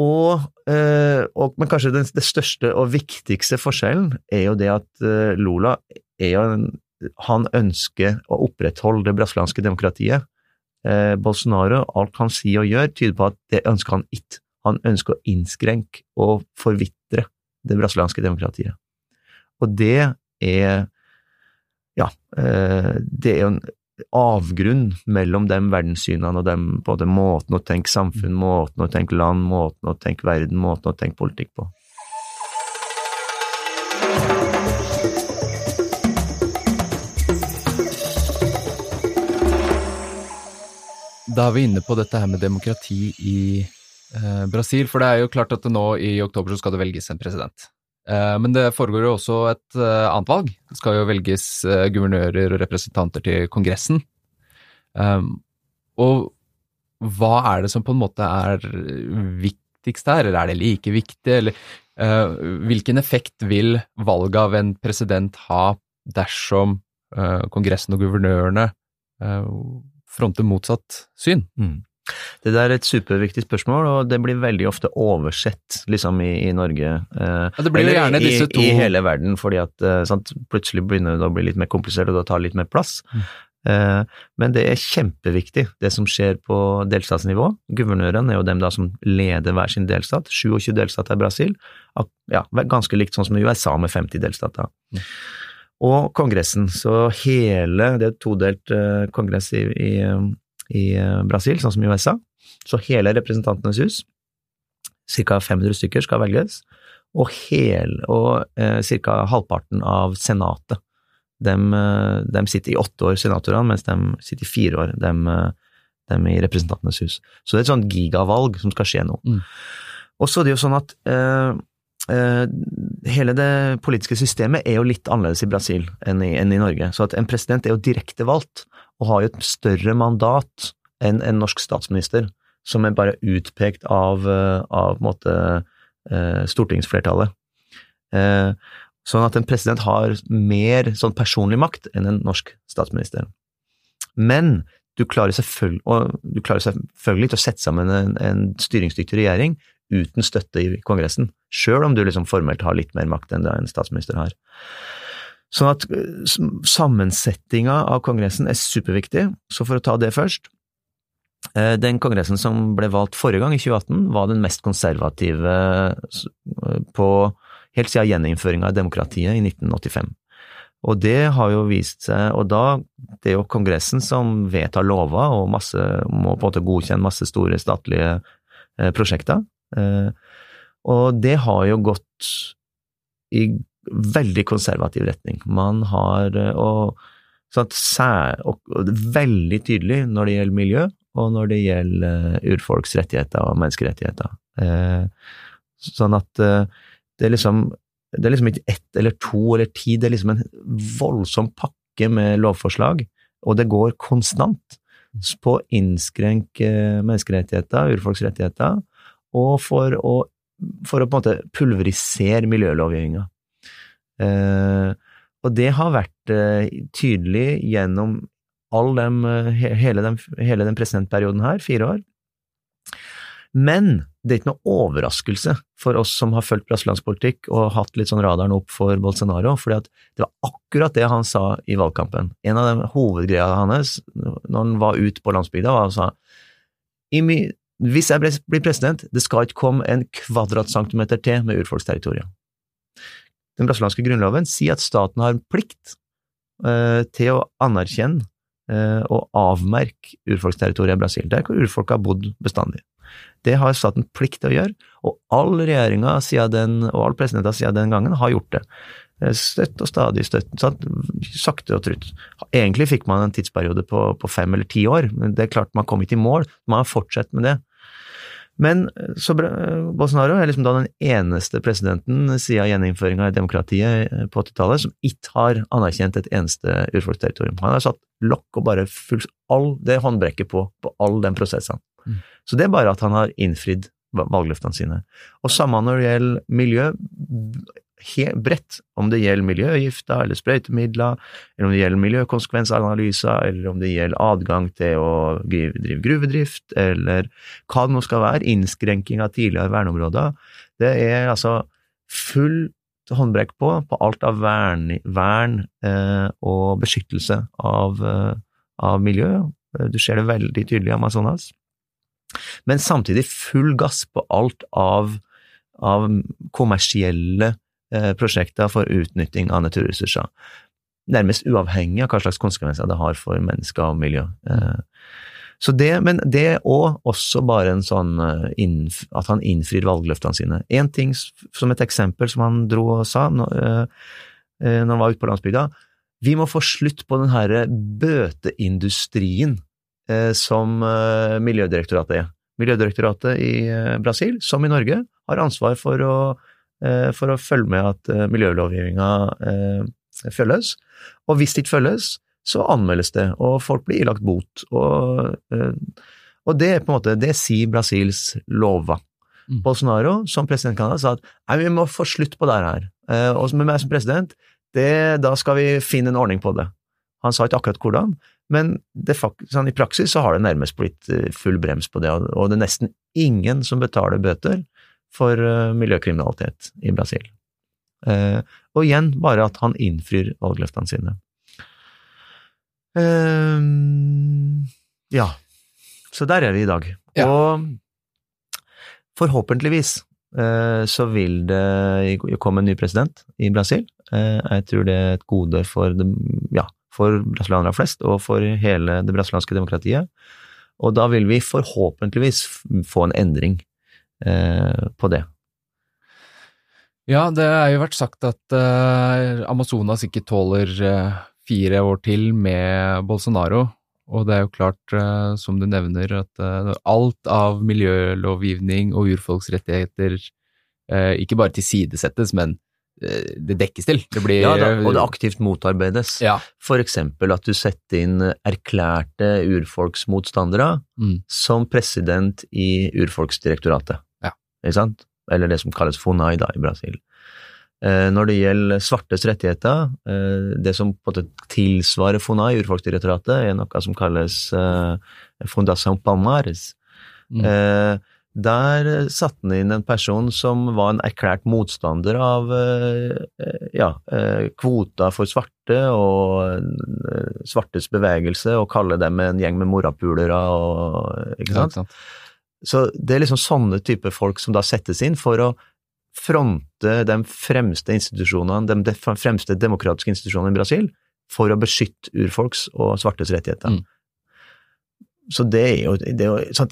og, eh, og, men kanskje den, det største og viktigste forskjellen er jo det at eh, Lula er jo en, han ønsker å opprettholde det brasilianske demokratiet. Eh, Bolsonaro, alt han sier og gjør, tyder på at det ønsker han ikke. Han ønsker å innskrenke og forvitre det brasilianske demokratiet. Og det er ja, eh, det er jo en avgrunn mellom de verdenssynene og dem, både måten å tenke samfunn, måten å tenke land, måten å tenke verden, måten å tenke politikk på. Da er vi inne på dette her med demokrati i eh, Brasil, for det er jo klart at nå i oktober så skal det velges en president. Eh, men det foregår jo også et eh, annet valg. Det skal jo velges eh, guvernører og representanter til Kongressen. Um, og hva er det som på en måte er viktigst her, eller er det like viktig, eller eh, hvilken effekt vil valget av en president ha dersom eh, Kongressen og guvernørene eh, fronter motsatt syn? Mm. Det der er et superviktig spørsmål, og det blir veldig ofte oversett liksom i, i Norge. Eh, det blir jo gjerne disse to- I, I hele verden, fordi at eh, sant, plutselig begynner det å bli litt mer komplisert, og da tar litt mer plass. Mm. Eh, men det er kjempeviktig, det som skjer på delstatsnivå. Guvernørene er jo dem da som leder hver sin delstat. 27 delstater i Brasil. Ja, ganske likt sånn som i USA med 50 delstater. Mm. Og Kongressen, så hele Det er todelt eh, kongress i, i, i eh, Brasil, sånn som i USA. Så hele Representantenes hus, ca. 500 stykker, skal velges. Og, hel, og eh, ca. halvparten av senatet. De, de, sitter i åtte år, senatorene, mens de sitter i fire år, de, de i Representantenes hus. Så det er et sånt gigavalg som skal skje nå. Mm. Og så er det jo sånn at eh, eh, hele det politiske systemet er jo litt annerledes i Brasil enn i, enn i Norge. Så at en president er jo direkte valgt, og har jo et større mandat enn en norsk statsminister, som er bare utpekt av, eh, av måte, eh, stortingsflertallet. Eh, Sånn at en president har mer sånn personlig makt enn en norsk statsminister. Men du klarer selvfølgelig, du klarer selvfølgelig ikke å sette sammen en, en styringsdyktig regjering uten støtte i Kongressen, sjøl om du liksom formelt har litt mer makt enn det en statsminister har. Sånn at sammensettinga av Kongressen er superviktig, så for å ta det først eh, Den kongressen som ble valgt forrige gang, i 2018, var den mest konservative på helt siden gjeninnføringa av demokratiet i 1985. Og det har jo vist seg, og da det er jo Kongressen som vedtar lover og masse, må på en måte godkjenne masse store statlige eh, prosjekter. Eh, og det har jo gått i veldig konservativ retning. Man har eh, og, sånn sær, og, og veldig tydelig når det gjelder miljø, og når det gjelder eh, urfolks rettigheter og menneskerettigheter. Sånn at det er liksom det er liksom ikke ett eller to eller ti, det er liksom en voldsom pakke med lovforslag, og det går konstant på å innskrenke menneskerettigheter, urfolks rettigheter, og for å, for å på en måte pulverisere miljølovgivninga. Eh, og det har vært eh, tydelig gjennom dem, hele, den, hele den presidentperioden her, fire år. Men det er ikke noe overraskelse for oss som har fulgt brasiliansk politikk og hatt litt sånn radaren opp for Bolsonaro, fordi det var akkurat det han sa i valgkampen. En av de hovedgreiene hans når han var ute på landsbygda, var han sa I hvis jeg blir president, det skal ikke komme en kvadratcentimeter til med urfolksterritorium. Den brasilianske grunnloven sier at staten har en plikt eh, til å anerkjenne eh, og avmerke urfolksterritoriet i Brasil, der hvor urfolk har bodd bestandig. Det har staten plikt til å gjøre, og all regjeringa siden den, og all presidenter siden den gangen har gjort det. Eh, Støtt og stadig støtt, sant? sakte og trutt. Egentlig fikk man en tidsperiode på, på fem eller ti år, men det er klart man kom ikke i mål, man har fortsatt med det. Men eh, så Bolsonaro er liksom da den eneste presidenten siden gjeninnføringa i demokratiet eh, på 80-tallet som ikke har anerkjent et eneste urfolksterritorium. Han har satt lokk og bare fulgt all det håndbrekket på, på all de prosessene. Mm. Så det er bare at han har innfridd va- valgløftene sine. Og samme når det gjelder miljø, bredt, om det gjelder miljøgifter eller sprøytemidler, eller om det gjelder miljøkonsekvensanalyser, eller om det gjelder adgang til å drive, gruvedrift, eller hva det nå skal være, innskrenking av tidligere verneområder. Det er altså fullt håndbrekk på, på alt av vern, vern eh, og beskyttelse av, eh, av miljø. Du ser det veldig tydelig i Amazonas. Men samtidig full gass på alt av, av kommersielle prosjekter for utnytting av naturressurser. Nærmest uavhengig av hva slags konsekvenser det har for mennesker og miljø. Eh, så det, men det er også bare en sånn eh, at han innfrir valgløftene sine. En ting som et eksempel som han dro og sa når, eh, eh, han var ute på landsbygda, vi må få slutt på den her bøteindustrien eh, som eh, Miljødirektoratet er. Miljødirektoratet i eh, Brasil, som i Norge, har ansvar for å, eh, for å følge med at eh, miljølovgivninga eh, følges. Og hvis det ikke følges, så anmeldes det, og folk blir ilagt bot. Og, eh, og det er på en måte, det sier Brasils lover. Mm. Bolsonaro, som president Canada, sa at nei, vi må få slutt på det her. Eh, og med meg som president, det, da skal vi finne en ordning på det. Han sa ikke akkurat hvordan, men det, sånn, i praksis så har det nærmest blitt eh, full brems på det, og det er nesten ingen som betaler bøter for uh, miljøkriminalitet i Brasil. Uh, og igjen bare at han innfrir valgløftene sine. Uh, ja, så der er vi i dag. Ja. Og forhåpentligvis så vil det komme en ny president i Brasil. Jeg tror det er et gode for det, ja, for brasilianere flest og for hele det brasilianske demokratiet. Og da vil vi forhåpentligvis få en endring eh, på det. Ja, det har jo vært sagt at uh, Amazonas ikke tåler uh, fire år til med Bolsonaro. Og det er jo klart, som du nevner, at alt av miljølovgivning og urfolksrettigheter ikke bare tilsidesettes, men Eh, det dekkes til. Det blir, ja, da, og det aktivt motarbeides. Ja. For eksempel at du setter inn erklærte urfolksmotstandere mm. som president i Urfolksdirektoratet. Ikke sant? Eller det som kalles FONAI da, i Brasil. Eh, når det gjelder svartes rettigheter, eh, det som på en måte tilsvarer FONAI, Urfolksdirektoratet, er noe som kalles eh, Fundação Palmares. Mm. Eh, der satte han inn en person som var en erklært motstander av ja, eh, kvoter for svarte og svartes bevegelse, og kalle dem en gjeng med morapulere og Ikke sant? Ja, sant. Så det er liksom sånne type folk som da settes inn for å fronte de fremste institusjonene, de fremste demokratiske institusjonene i Brasil, for å beskytte urfolks og svartes rettigheter. Mm. Så det er jo, det er jo,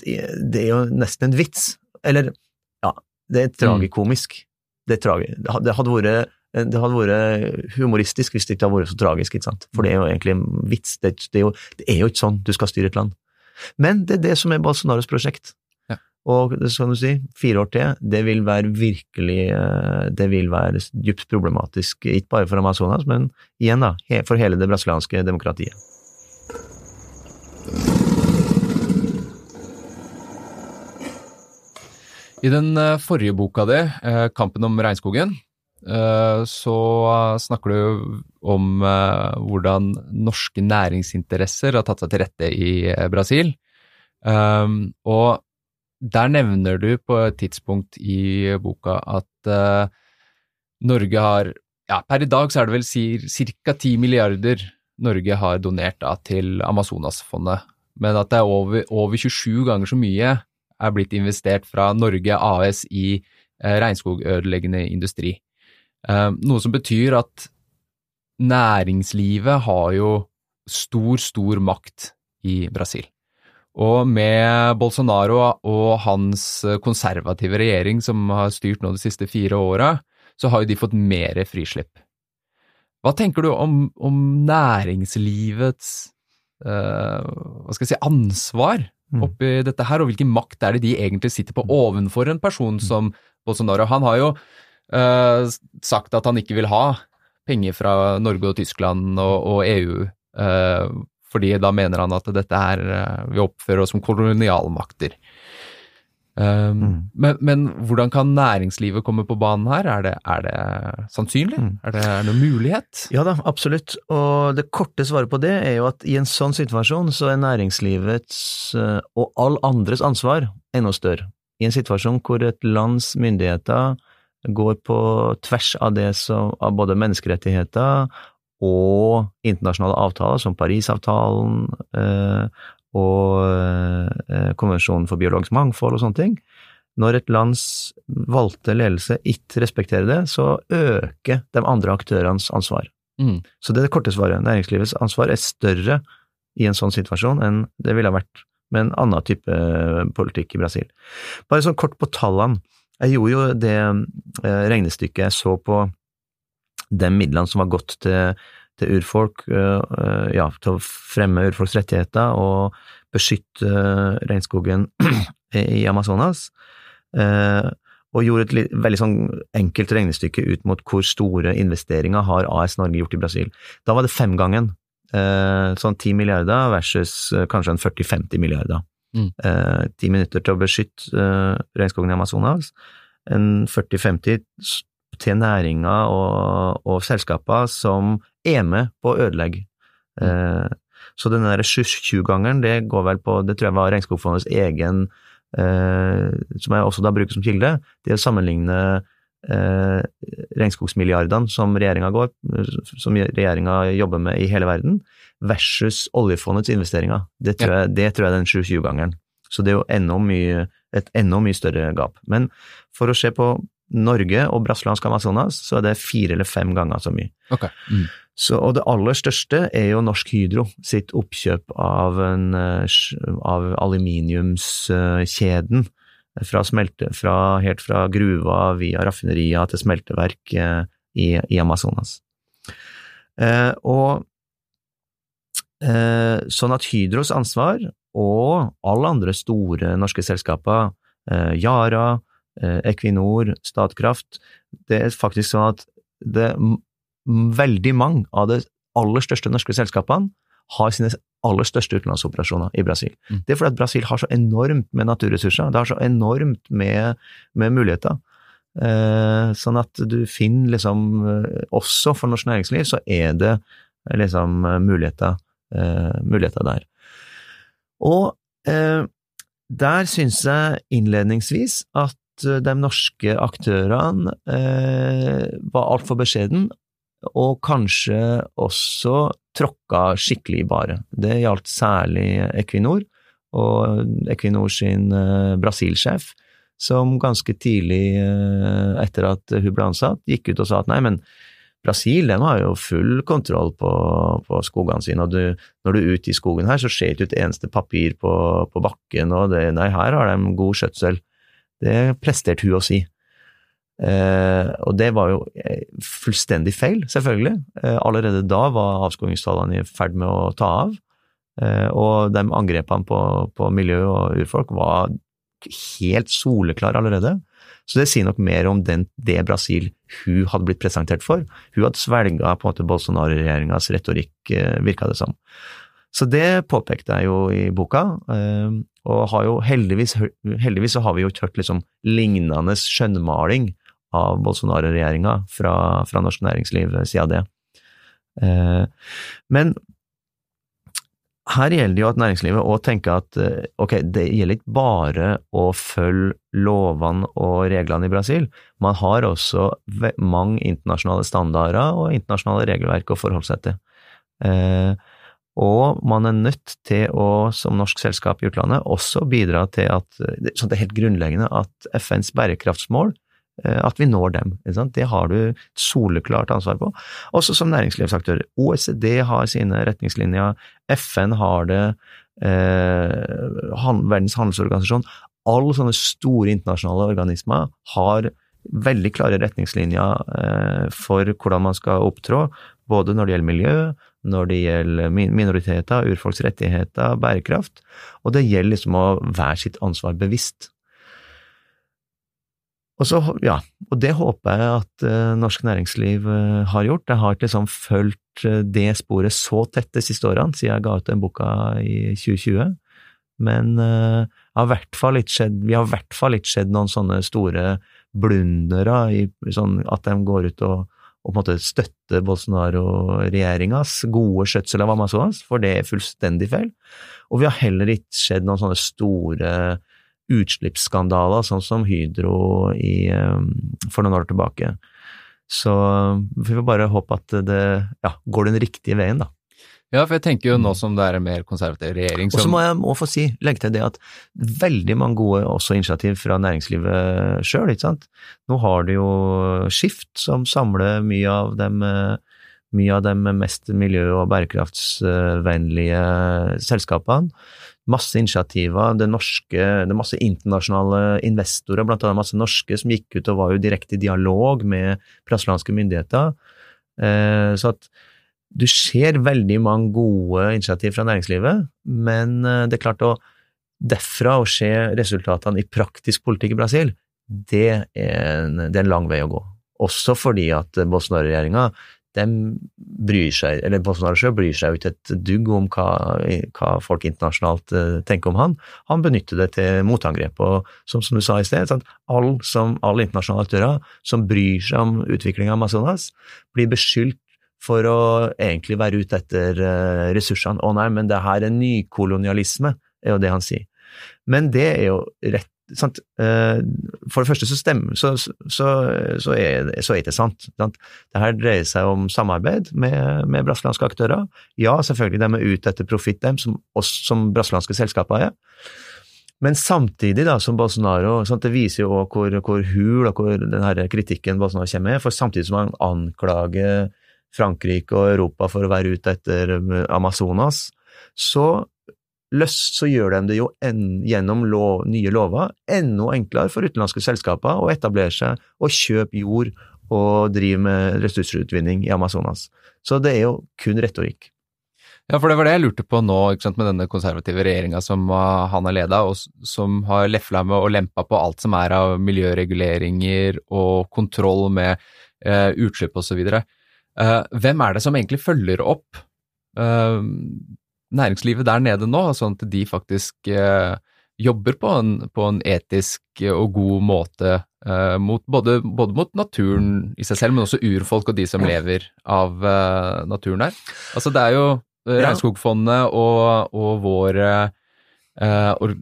det er jo nesten en vits. Eller, ja, det er tragikomisk. Det, er tragi, det, hadde vært, det hadde vært humoristisk hvis det ikke hadde vært så tragisk, ikke sant. For det er jo egentlig en vits. Det, det, er jo, det, er jo, ikke sånn du skal styre et land. Men det er det som er Bolsonaros prosjekt. Og det skal du si, fire år til, det vil være virkelig Det vil være dypt problematisk, ikke bare for Amazonas, men igjen, da, for hele det brasilianske demokratiet. I den eh, forrige boka di, eh, 'Kampen om regnskogen', eh, så snakker du om hvordan norske næringsinteresser har tatt seg til rette i Brasil. Og der nevner du på et tidspunkt i boka at Norge har ja, Per i dag så er det vel ca. 10 milliarder Norge har donert da, til Amazonasfondet, men at det er over, over 27 ganger så mye er blitt investert fra Norge AS i eh, regnskogødeleggende industri. Eh, noe som betyr at næringslivet har jo stor, stor makt i Brasil. Og med Bolsonaro og hans konservative regjering som har styrt nå de siste fire åra, så har jo de fått mer frislipp. Hva tenker du om, om næringslivets uh, hva skal jeg si, ansvar Mm. oppi dette her, og hvilken makt er det de egentlig sitter på ovenfor en person mm. som Bolsonaro? Han har jo uh, sagt at han ikke vil ha penger fra Norge og Tyskland og, og EU, eh, fordi da mener han at dette er uh, Vi oppfører oss som kolonialmakter. Um, mm. men, men, hvordan kan næringslivet komme på banen her? Er det, er det sannsynlig? Mm. Er det noen mulighet? Ja da, absolutt. Og det korte svaret på det er jo at i en sånn situasjon så er næringslivets eh, og all andres ansvar enda større. I en situasjon hvor et lands myndigheter går på tvers av det som av både menneskerettigheter og internasjonale avtaler, som Parisavtalen, eh, og eh, Konvensjonen for biologisk mangfold og sånne ting. Når et lands valgte ledelse ikke respekterer det, så øker de andre aktørenes ansvar. Mm. Så det er det korte svaret. Næringslivets ansvar er større i en sånn situasjon enn det ville ha vært med en annen type eh, politikk i Brasil. Bare sånn kort på tallene. Jeg gjorde jo det regnestykket jeg så på de midlene som var gått til til urfolk, eh, ja, til å fremme urfolks rettigheter og beskytte eh, regnskogen i Amazonas. Eh, og gjorde et litt, veldig sånn enkelt regnestykke ut mot hvor store investeringer har AS Norge gjort i Brasil. Da var det femgangen. Sånn 10 milliarder versus kanskje en 40-50 milliarder. Mm. Ti minutter til å beskytte regnskogen i Amazonas. En 40-50 til næringer og, og selskaper som er med på å ødelegge Eh, så den der 20-gangeren, det går vel på Det tror jeg var Regnskogfondets egen eh, Som jeg også da bruker som kilde. Det å sammenligne eh, regnskogsmilliardene som regjeringa går, som regjeringa jobber med i hele verden, versus oljefondets investeringer. Det tror, jeg, det tror jeg er den 720-gangeren. Så det er jo enda mye, et enda mye større gap. Men for å se på Norge og brasiliansk Amazonas, så er det fire eller fem ganger så mye. Okay. Mm. Så, og det aller største er jo Norsk Hydro sitt oppkjøp av, en, av aluminiumskjeden. Fra, smelte, fra helt fra gruva via raffinerier til smelteverk eh, i, i, Amazonas. Eh, og eh, sånn at Hydros ansvar og alle andre store norske selskaper, eh, Yara, eh, Equinor, Statkraft, det er faktisk sånn at det veldig mange av de aller største norske selskapene har sine aller største utenlandsoperasjoner i Brasil. Mm. Det er fordi at Brasil har så enormt med naturressurser, det har så enormt med, med muligheter. Eh, sånn at du finner liksom eh, Også for norsk næringsliv så er det liksom muligheter, eh, muligheter der. Og eh, der syns jeg innledningsvis at eh, de norske aktørene eh, var altfor beskjeden, og kanskje også tråkka skikkelig i baret. Det gjaldt særlig Equinor, og Equinor sin eh, Brasil-sjef, som ganske tidlig eh, etter at hun ble ansatt, gikk ut og sa at nei, men Brasil de har jo full kontroll på, på skogene sine, og du, når du er ute i skogen her, så ser ikke ut et eneste papir på, på bakken, og det, nei, her har de god skjøtsel. Det presterte hun å si. Eh, og det var jo eh, fullstendig feil, selvfølgelig. Eh, allerede da var avskogingstallene i ferd med å ta av, og de angrepene på, på miljø og urfolk var helt soleklare allerede. Så det sier nok mer om den, det Brasil hun hadde blitt presentert for. Hun hadde svelga på en Bolsonaro-regjeringas retorikk, virka det som. Så det påpekte jeg jo i boka, og har jo heldigvis, heldigvis så har vi jo ikke hørt liksom lignende skjønnmaling av Bolsonaro-regjeringa fra, fra, norsk næringsliv siden det. Eh, men her gjelder det jo at næringslivet òg tenker at eh, ok, det gjelder ikke bare å følge lovene og reglene i Brasil, man har også mange internasjonale standarder og internasjonale regelverk å forholde seg til. Eh, og man er nødt til å, som norsk selskap i utlandet, også bidra til at sånn det er helt grunnleggende at FNs bærekraftsmål Eh, at vi når dem. Det har du et soleklart ansvar på. Også som næringslivsaktør. OECD har sine retningslinjer, FN har det, eh, Verdens handelsorganisasjon Alle sånne store internasjonale organismer har veldig klare retningslinjer eh, for hvordan man skal opptrå, både når det gjelder miljø, når det gjelder minoriteter, urfolks rettigheter, bærekraft, og det gjelder liksom å være sitt ansvar bevisst. Og, så, ja, og det håper jeg at uh, norsk næringsliv uh, har gjort. Jeg har ikke liksom fulgt uh, det sporet så tett de siste årene, siden jeg ga ut den boka i 2020. Men har skjedd, vi har i hvert fall ikke sett noen sånne store blundere sånn at de går ut og, på en måte støtte Bolsonaro-regjeringas gode skjøtsel av Amazonas, for det er fullstendig feil. Og vi har heller ikke skjedd noen sånne store utslippsskandaler, sånn som Hydro i, um, for noen år tilbake. Så vi får bare håpe at det ja, går den riktige veien, da. Ja, for jeg tenker jo nå som det er en mer konservativ regjering som Og så må jeg må få si, legge til det at veldig mange gode også initiativ fra næringslivet sjøl, ikke sant. Nå har du jo Skift, som samler mye av dem mye av de mest miljø- og bærekraftsvennlige selskapene masse initiativer. Det, norske, det er masse internasjonale investorer, blant annet masse norske, som gikk ut og var jo direkte i dialog med brasilianske myndigheter. Eh, så at du ser veldig mange gode initiativ fra næringslivet, men eh, det er klart å derfra å se resultatene i praktisk politikk i Brasil, det er en, det er en lang vei å gå. Også fordi at Bolsonaro-regjeringa bryr seg, eller Bolsonaro bryr seg jo ikke et dugg om hva, hva, folk internasjonalt uh, tenker om han. Han benytter det til motangrep. Og som, som du sa i sted, sånn, alle, all internasjonale aktører som bryr seg om utviklinga av Amazonas, blir beskyldt for å egentlig være ute etter uh, ressursene. Å nei, men det her er nykolonialisme, er jo det han sier. Men det er jo rett sant? Uh, for det første så stemmer så, så, så, er, så er det sant. sant? Det her dreier seg om samarbeid med, med brasilianske aktører. Ja, selvfølgelig, de er ute etter profitt, dem, som oss som brasilianske selskaper er. Men samtidig da, som Bolsonaro sant, Det viser jo også hvor, hvor hul og hvor denne kritikken Bolsonaro kommer med. For samtidig som han anklager Frankrike og Europa for å være ute etter um, Amazonas, så, løst, så gjør de det jo en, gjennom lov, nye lover enda enklere for utenlandske selskaper å etablere seg og kjøpe jord og drive med ressursutvinning i Amazonas. Så det er jo kun retorikk. Ja, for det var det jeg lurte på nå, sant, med denne konservative regjeringa som uh, han har leda, og som har lefla med og lempa på alt som er av miljøreguleringer og kontroll med uh, utslipp osv. Uh, hvem er det som egentlig følger opp uh, næringslivet der nede nå, sånn at de faktisk uh, jobber på en, på en, etisk og god måte mot, både, både, mot naturen i seg selv, men også urfolk og de som lever av naturen der. Altså det er jo Regnskogfondet og, og våre, or,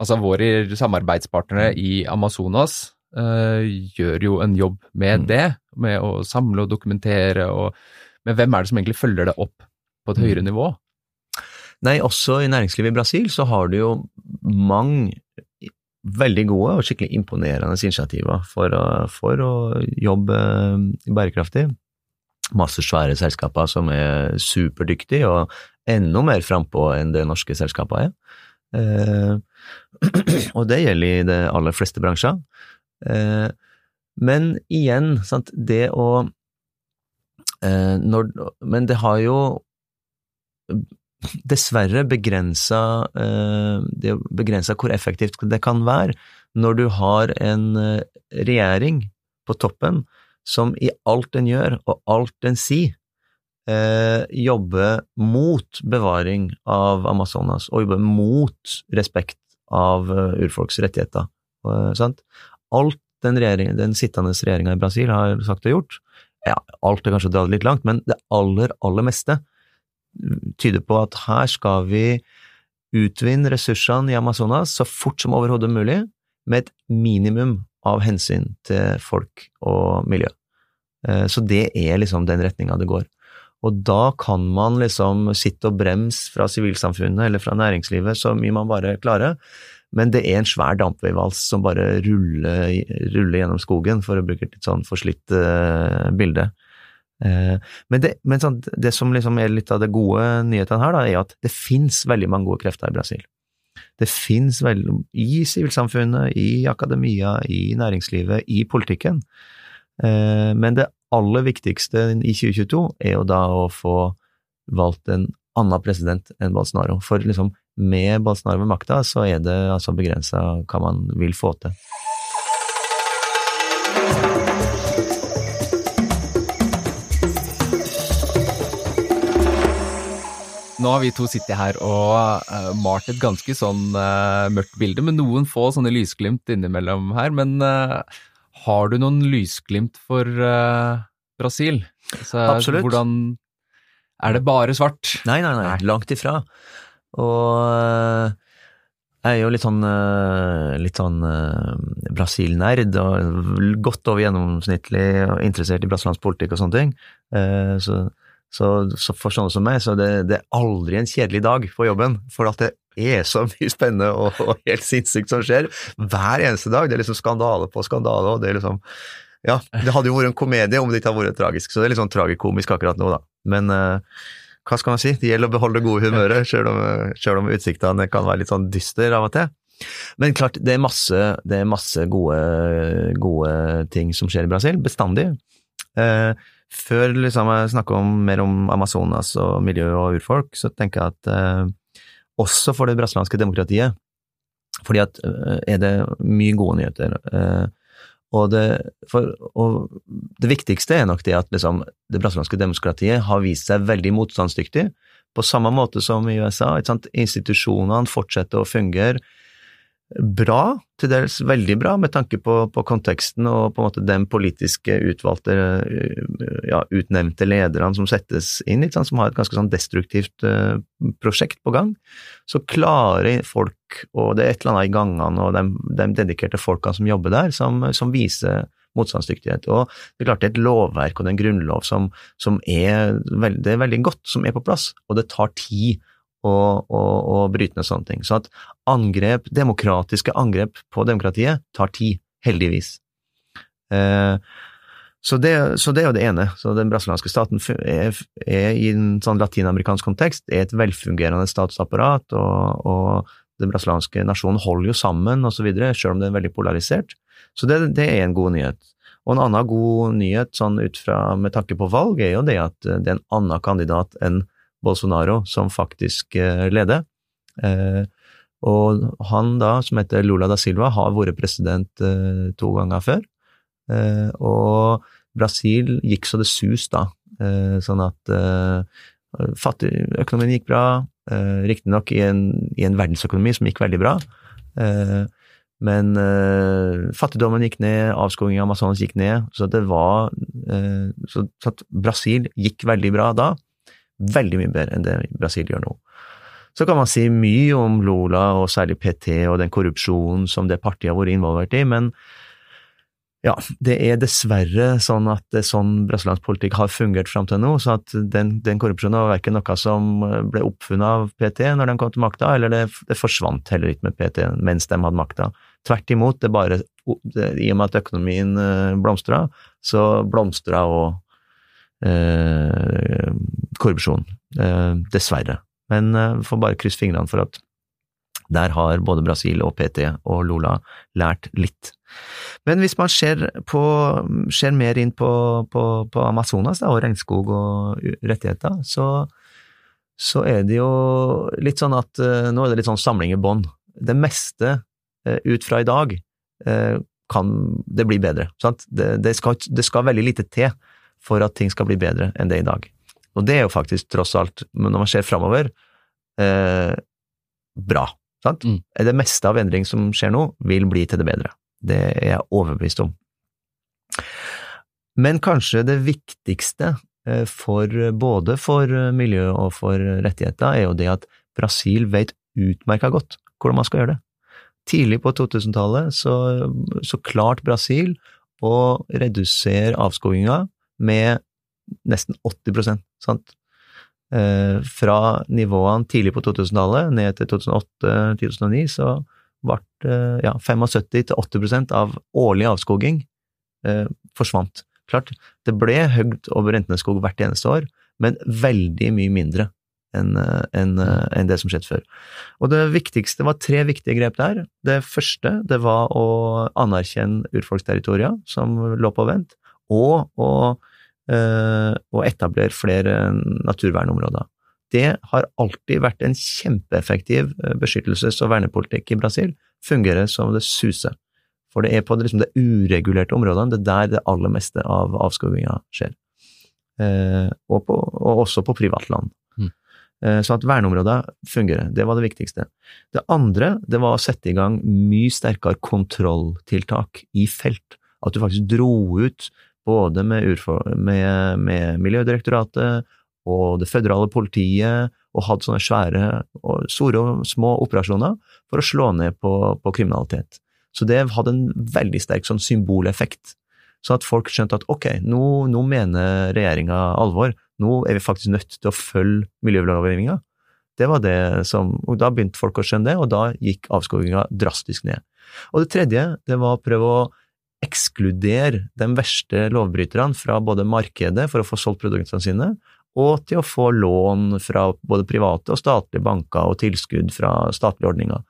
altså våre samarbeidspartnere i Amazonas uh, gjør jo en jobb med mm. det, med å samle og dokumentere, og, men hvem er det som egentlig følger det opp på et mm. høyere nivå? Nei, også i næringslivet i Brasil så har du jo mange veldig gode og skikkelig imponerende initiativer for å, for å jobbe bærekraftig masse svære selskaper som er superdyktige og enda mer frampå enn det norske selskaper er. Eh, og det gjelder i de aller fleste bransjer. Eh, men igjen, sant, det å eh, når, Men det har jo dessverre begrensa eh, begrensa hvor effektivt det kan være når du har en eh, regjering på toppen som i alt den gjør, og alt den sier, eh, jobber mot bevaring av Amazonas, og jobber mot respekt av uh, urfolks rettigheter. Uh, alt den, den, sittende regjeringa i Brasil har sagt og gjort, ja, alt er kanskje dratt litt langt, men det aller, aller meste tyder på at her skal vi utvinne ressursene i Amazonas så fort som overhodet mulig, med et minimum av hensyn til folk og miljø. Eh, så det er liksom den retninga det går. Og da kan man liksom sitte og bremse fra sivilsamfunnet eller fra næringslivet så mye man bare klarer, men det er en svær dampveivals som bare ruller, ruller, gjennom skogen, for å bruke et litt sånn forslitt uh, bilde. Uh, men, det, men sånn, det, som liksom er litt av det gode nyhetene her, da, er at det finnes veldig mange gode krefter i Brasil. Det finnes veldig, i sivilsamfunnet, i akademia, i næringslivet, i politikken. Uh, men det aller viktigste i 2022 er jo da å få valgt en annen president enn Bolsonaro. For liksom, med Bolsonaro ved makta, så er det altså begrensa hva man vil få til. Nå har vi to sittet her og uh, malt et ganske sånn uh, mørkt bilde, med noen få sånne lysglimt innimellom her. Men uh, har du noen lysglimt for Brasil? Altså, Absolutt. Hvordan Er det bare svart? Nei, nei, nei. Langt ifra. Og uh, jeg er jo litt sånn, uh, litt sånn Brasil-nerd, og godt over gjennomsnittlig interessert i brasiliansk politikk og sånne ting. så så, så, for sånne som meg, så det, det er aldri en kjedelig dag på jobben, for at det er så mye spennende og, og helt sinnssykt som skjer hver eneste dag. Det er liksom skandale på skandale, og det er liksom Ja, det hadde jo vært en komedie om det ikke hadde vært tragisk, så det er litt sånn tragikomisk akkurat nå, da. Men hva skal man si, det gjelder å beholde det gode humøret, selv om, selv om utsiktene kan være litt sånn dyster av og til. Men klart, det er masse, det er masse gode, gode, ting som skjer i Brasil, bestandig. Eh, før liksom, jeg snakker om, mer om Amazonas og miljø og urfolk, så tenker jeg at eh, også for det brasilianske demokratiet. Fordi at eh, er det mye gode nyheter. Eh, og det, for, og det viktigste er nok det at liksom, det brasilianske demokratiet har vist seg veldig motstandsdyktig, på samme måte som i USA. Institusjonene fortsetter å fungere. Bra, til dels veldig bra, med tanke på, på konteksten og på en måte den politiske utvalgte, ja, utnevnte lederne som settes inn, sant, som har et ganske sånn destruktivt uh, prosjekt på gang, så klarer folk, og det er et eller annet i gangene og de, de dedikerte folkene som jobber der, som, som viser motstandsdyktighet. Og det er klart det er et lovverk og det er en grunnlov som, som er, veldig, er veldig godt, som er på plass, og det tar tid og, og, og bryte ned sånne ting. Så at angrep, demokratiske angrep på demokratiet tar tid, heldigvis. Eh, så, det, så, det, er jo det ene. Så Den brasilianske staten er, er i en sånn latinamerikansk kontekst er et velfungerende statsapparat, og, og den brasilianske nasjonen holder jo sammen osv., selv om det er veldig polarisert. Så det, det, er en god nyhet. Og en annen god nyhet sånn ut fra, med tanke på valg, er jo det at det er en annen kandidat enn Bolsonaro som faktisk eh, leder. Eh, og han da, som heter Lula da Silva, har vært president eh, to ganger før. Og Brasil gikk så det sus da, sånn at fattig, økonomien gikk bra, riktignok i, i en verdensøkonomi som gikk veldig bra. Men eh, fattigdommen gikk ned, avskogingen av Amazonas gikk ned, så det var eh, så, så Brasil gikk veldig bra da. Veldig mye bedre enn det Brasil gjør nå. Så kan man si mye om Lola, og særlig PT, og den korrupsjonen som det partiet har vært involvert i, men ja, det er dessverre sånn at det er sånn brasiliansk politikk har fungert fram til nå, så at den, den korrupsjonen var verken noe som ble oppfunnet av PT når de kom til makta, eller det, det forsvant heller ikke med PT mens de hadde makta. Tvert imot, det bare, det, i og med at økonomien eh, blomstra, så blomstra og eh, korrupsjon. Eh, dessverre. Men eh, får bare krysse fingrene for at der har både Brasil og PT og Lola lært litt. Men hvis man ser, på, ser mer inn på, på, på Amazonas da, og regnskog og rettigheter, så, så, er det jo litt sånn at uh, nå er det litt sånn samling i bånn. Det meste uh, ut fra i dag uh, kan det bli bedre. Det, det, skal, det skal veldig lite til for at ting skal bli bedre enn det i dag. Og det er jo faktisk tross alt, når man ser framover, eh, bra. Sant? Mm. Det meste av endring som skjer nå, vil bli til det bedre. Det er jeg overbevist om. Men kanskje det viktigste eh, for både for miljø og for rettigheter, er jo det at Brasil vet utmerka godt hvordan man skal gjøre det. Tidlig på 2000-tallet så, så klart Brasil å redusere avskoginga med nesten 80 sant? Eh, fra nivåene tidlig på 2000-tallet ned til 2008-2009, så ble eh, ja, 75-80% av årlig avskoging eh, forsvant. Klart, det ble høgd over rentende skog hvert eneste år, men veldig mye mindre enn en, en det som skjedde før. Og det viktigste var tre viktige grep der. Det første det var å anerkjenne urfolksterritorier som lå på vent, og å Eh, og etablere flere naturvernområder. Det har alltid vært en kjempeeffektiv eh, beskyttelses- og vernepolitikk i Brasil. Fungerer som det suser. For det er på det, liksom det uregulerte områdene det er der det aller meste av avskoginga skjer. Eh, og, på, og, også på privatland. Mm. Eh, så at verneområder fungerer, det var det viktigste. Det andre det var å sette i gang mye sterkere kontrolltiltak i felt. At du faktisk dro ut både med, med, med, Miljødirektoratet og det føderale politiet, og hadde sånne svære, og store og små operasjoner for å slå ned på, på kriminalitet. Så det hadde en veldig sterk sånn symboleffekt. Så at folk skjønte at ok, nå, nå mener regjeringa alvor, nå er vi faktisk nødt til å følge miljølovgivninga. Det var det som, og Da begynte folk å skjønne det, og da gikk avskoginga drastisk ned. Og det tredje, det var å prøve å ekskludere de verste lovbryterne fra både markedet for å få solgt produktene sine, og til å få lån fra både private og statlige banker og tilskudd fra statlige ordninger.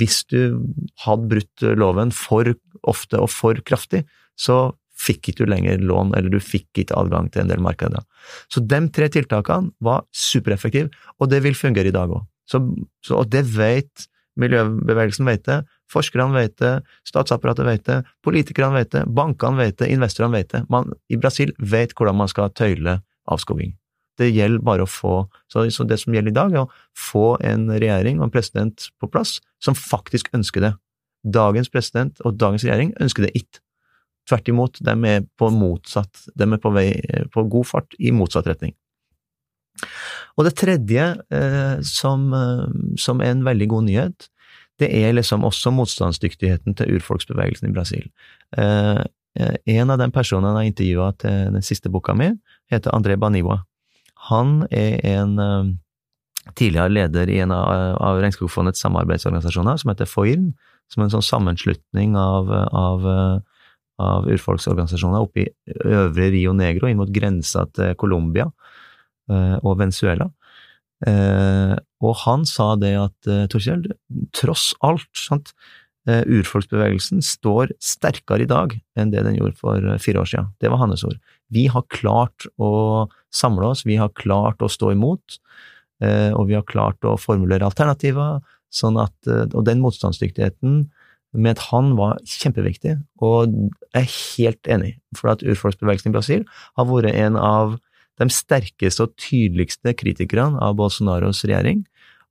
Hvis du hadde brutt loven for ofte og for kraftig, så fikk ikke du lenger lån, eller du fikk ikke adgang til en del markeder. Så de tre tiltakene var supereffektive, og det vil fungere i dag òg. og det vet miljøbevegelsen vet det, Forskerne vet det, statsapparatet vet det, politikerne vet det, bankene vet det, investorene vet det. Man i Brasil vet hvordan man skal tøyle avskoging. Det gjelder bare å få så, så, det som gjelder i dag, er å få en regjering og en president på plass som faktisk ønsker det. Dagens president og dagens regjering ønsker det ikke. Tvert imot, de er på motsatt, de er på vei på god fart i motsatt retning. Og det tredje, eh, som, eh, som, er en veldig god nyhet, det er liksom også motstandsdyktigheten til urfolksbevegelsen i Brasil. Eh, eh en av de personene jeg intervjua til den siste boka mi, heter André Baniwa. Han er en eh, tidligere leder i en av, av Regnskogfondets samarbeidsorganisasjoner, som heter FOIRN, som er en sånn sammenslutning av, av, av urfolksorganisasjoner oppe i øvre Rio Negro, inn mot grensa til Colombia eh, og Venezuela. Eh, og han sa det at eh, Torkjell, tross alt, sant, urfolksbevegelsen står sterkere i dag enn det den gjorde for fire år siden. Det var hans ord. Vi har klart å samle oss, vi har klart å stå imot. Eh, og vi har klart å formulere alternativer, sånn at, eh, og den motstandsdyktigheten med at han var kjempeviktig, og jeg er helt enig, for at urfolksbevegelsen i Brasil har vært en av de sterkeste og tydeligste kritikerne av Bolsonaros regjering,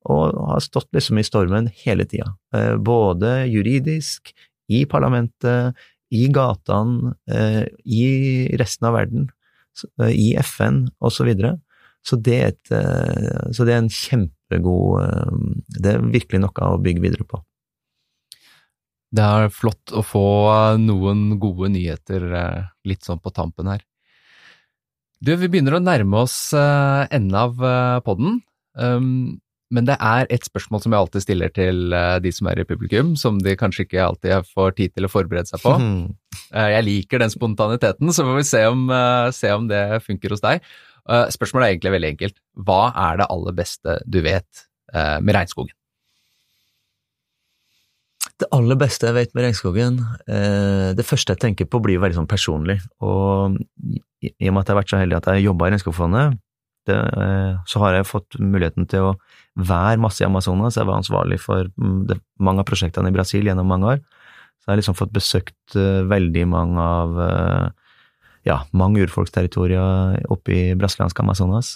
og har stått liksom i stormen hele tida, eh, både juridisk, i parlamentet, i gatene, i resten av verden, i FN osv. Så er et, eh, så det er en kjempegod eh, Det er virkelig noe å bygge videre på. Det er flott å få noen gode nyheter eh, litt sånn på tampen her. Du, vi begynner å nærme oss enden av podden. Um, men det er et spørsmål som jeg alltid stiller til de som er i publikum, som de kanskje ikke alltid får tid til å forberede seg på. Jeg liker den spontaniteten, så får vi se om, se om det funker hos deg. Eh, spørsmålet er egentlig veldig enkelt. Hva er det aller beste du vet eh, med regnskogen? Det aller beste jeg vet med regnskogen eh, Det første jeg tenker på, blir veldig sånn personlig. Og i og med at jeg har vært så heldig at jeg jobba i Regnskogfondet, det, så har jeg fått muligheten til å være masse i Amazonas. Jeg var ansvarlig for mm, mange av prosjektene i Brasil gjennom mange år. Så jeg har liksom fått besøkt veldig mange av ja, mange urfolksterritorier oppe i brasilianske Amazonas.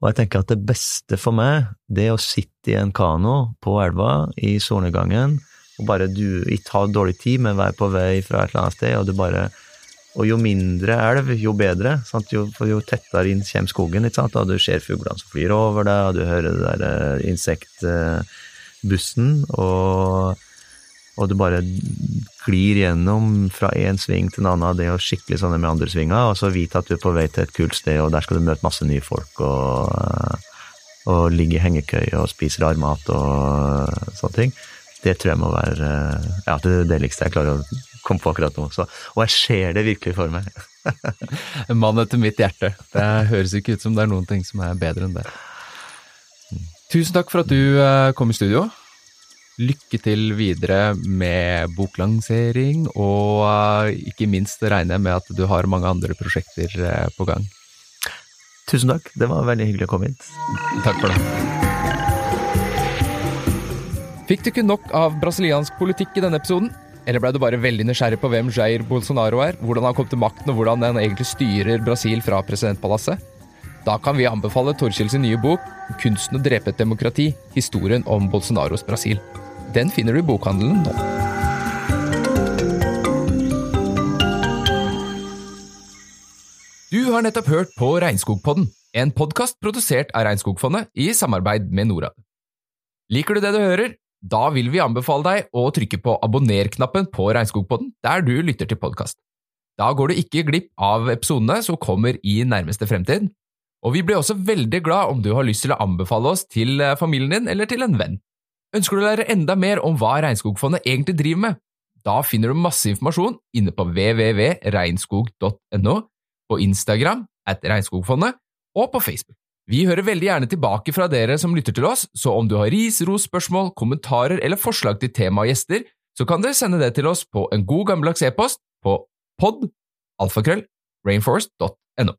Og jeg tenker at det beste for meg, det er å sitte i en kano på elva i solnedgangen, og bare du ikke ha dårlig tid, men være på vei fra et eller annet sted, og du bare Og jo mindre elv, jo bedre? Jo, jo tettere inn kommer skogen, og du ser fuglene som flyr over deg, og du hører det der eh, insektbussen, og og du bare glir gjennom fra én sving til en annen, det er skikkelig sånne med andre svinger, og så vite at du er på vei til et kult sted, og der skal du møte masse nye folk, og, og ligge i hengekøye og spise rar mat og sånne ting. Det tror jeg må være ja, det deiligste jeg klarer å komme på akkurat nå. Så, og jeg ser det virkelig for meg. en mann etter mitt hjerte. Det høres ikke ut som det er noen ting som er bedre enn det. Tusen takk for at du eh, kom i studio. Lykke til videre med boklansering, og uh, ikke minst regner jeg med at du har mange andre prosjekter uh, på gang. Tusen takk, det var veldig hyggelig å komme hit. Takk for det. Fikk du ikke nok av brasiliansk politikk i denne episoden? Eller ble du bare veldig nysgjerrig på hvem Jair Bolsonaro er, hvordan han kom til makten og hvordan han egentlig styrer Brasil fra presidentpalasset? Da kan vi anbefale Torkjell sin nye bok 'Kunsten å drepe et demokrati historien om Bolsonaros Brasil'. Den finner du i bokhandelen nå. Du har nettopp hørt på Regnskogpodden, en podkast produsert av Regnskogfondet i samarbeid med Norad. Liker du det du hører? Da vil vi anbefale deg å trykke på abonner-knappen på Regnskogpodden der du lytter til podkast. Da går du ikke glipp av episodene som kommer i nærmeste fremtid, og vi blir også veldig glad om du har lyst til å anbefale oss til familien din eller til en venn. Ønsker du å lære enda mer om hva Regnskogfondet egentlig driver med? Da finner du masse informasjon inne på www.regnskog.no, på Instagram at Regnskogfondet og på Facebook. Vi hører veldig gjerne tilbake fra dere som lytter til oss, så om du har ris, ros, spørsmål, kommentarer eller forslag til tema og gjester, så kan dere sende det til oss på en god gammeldags e-post på pod alfakrøll rainforest.no.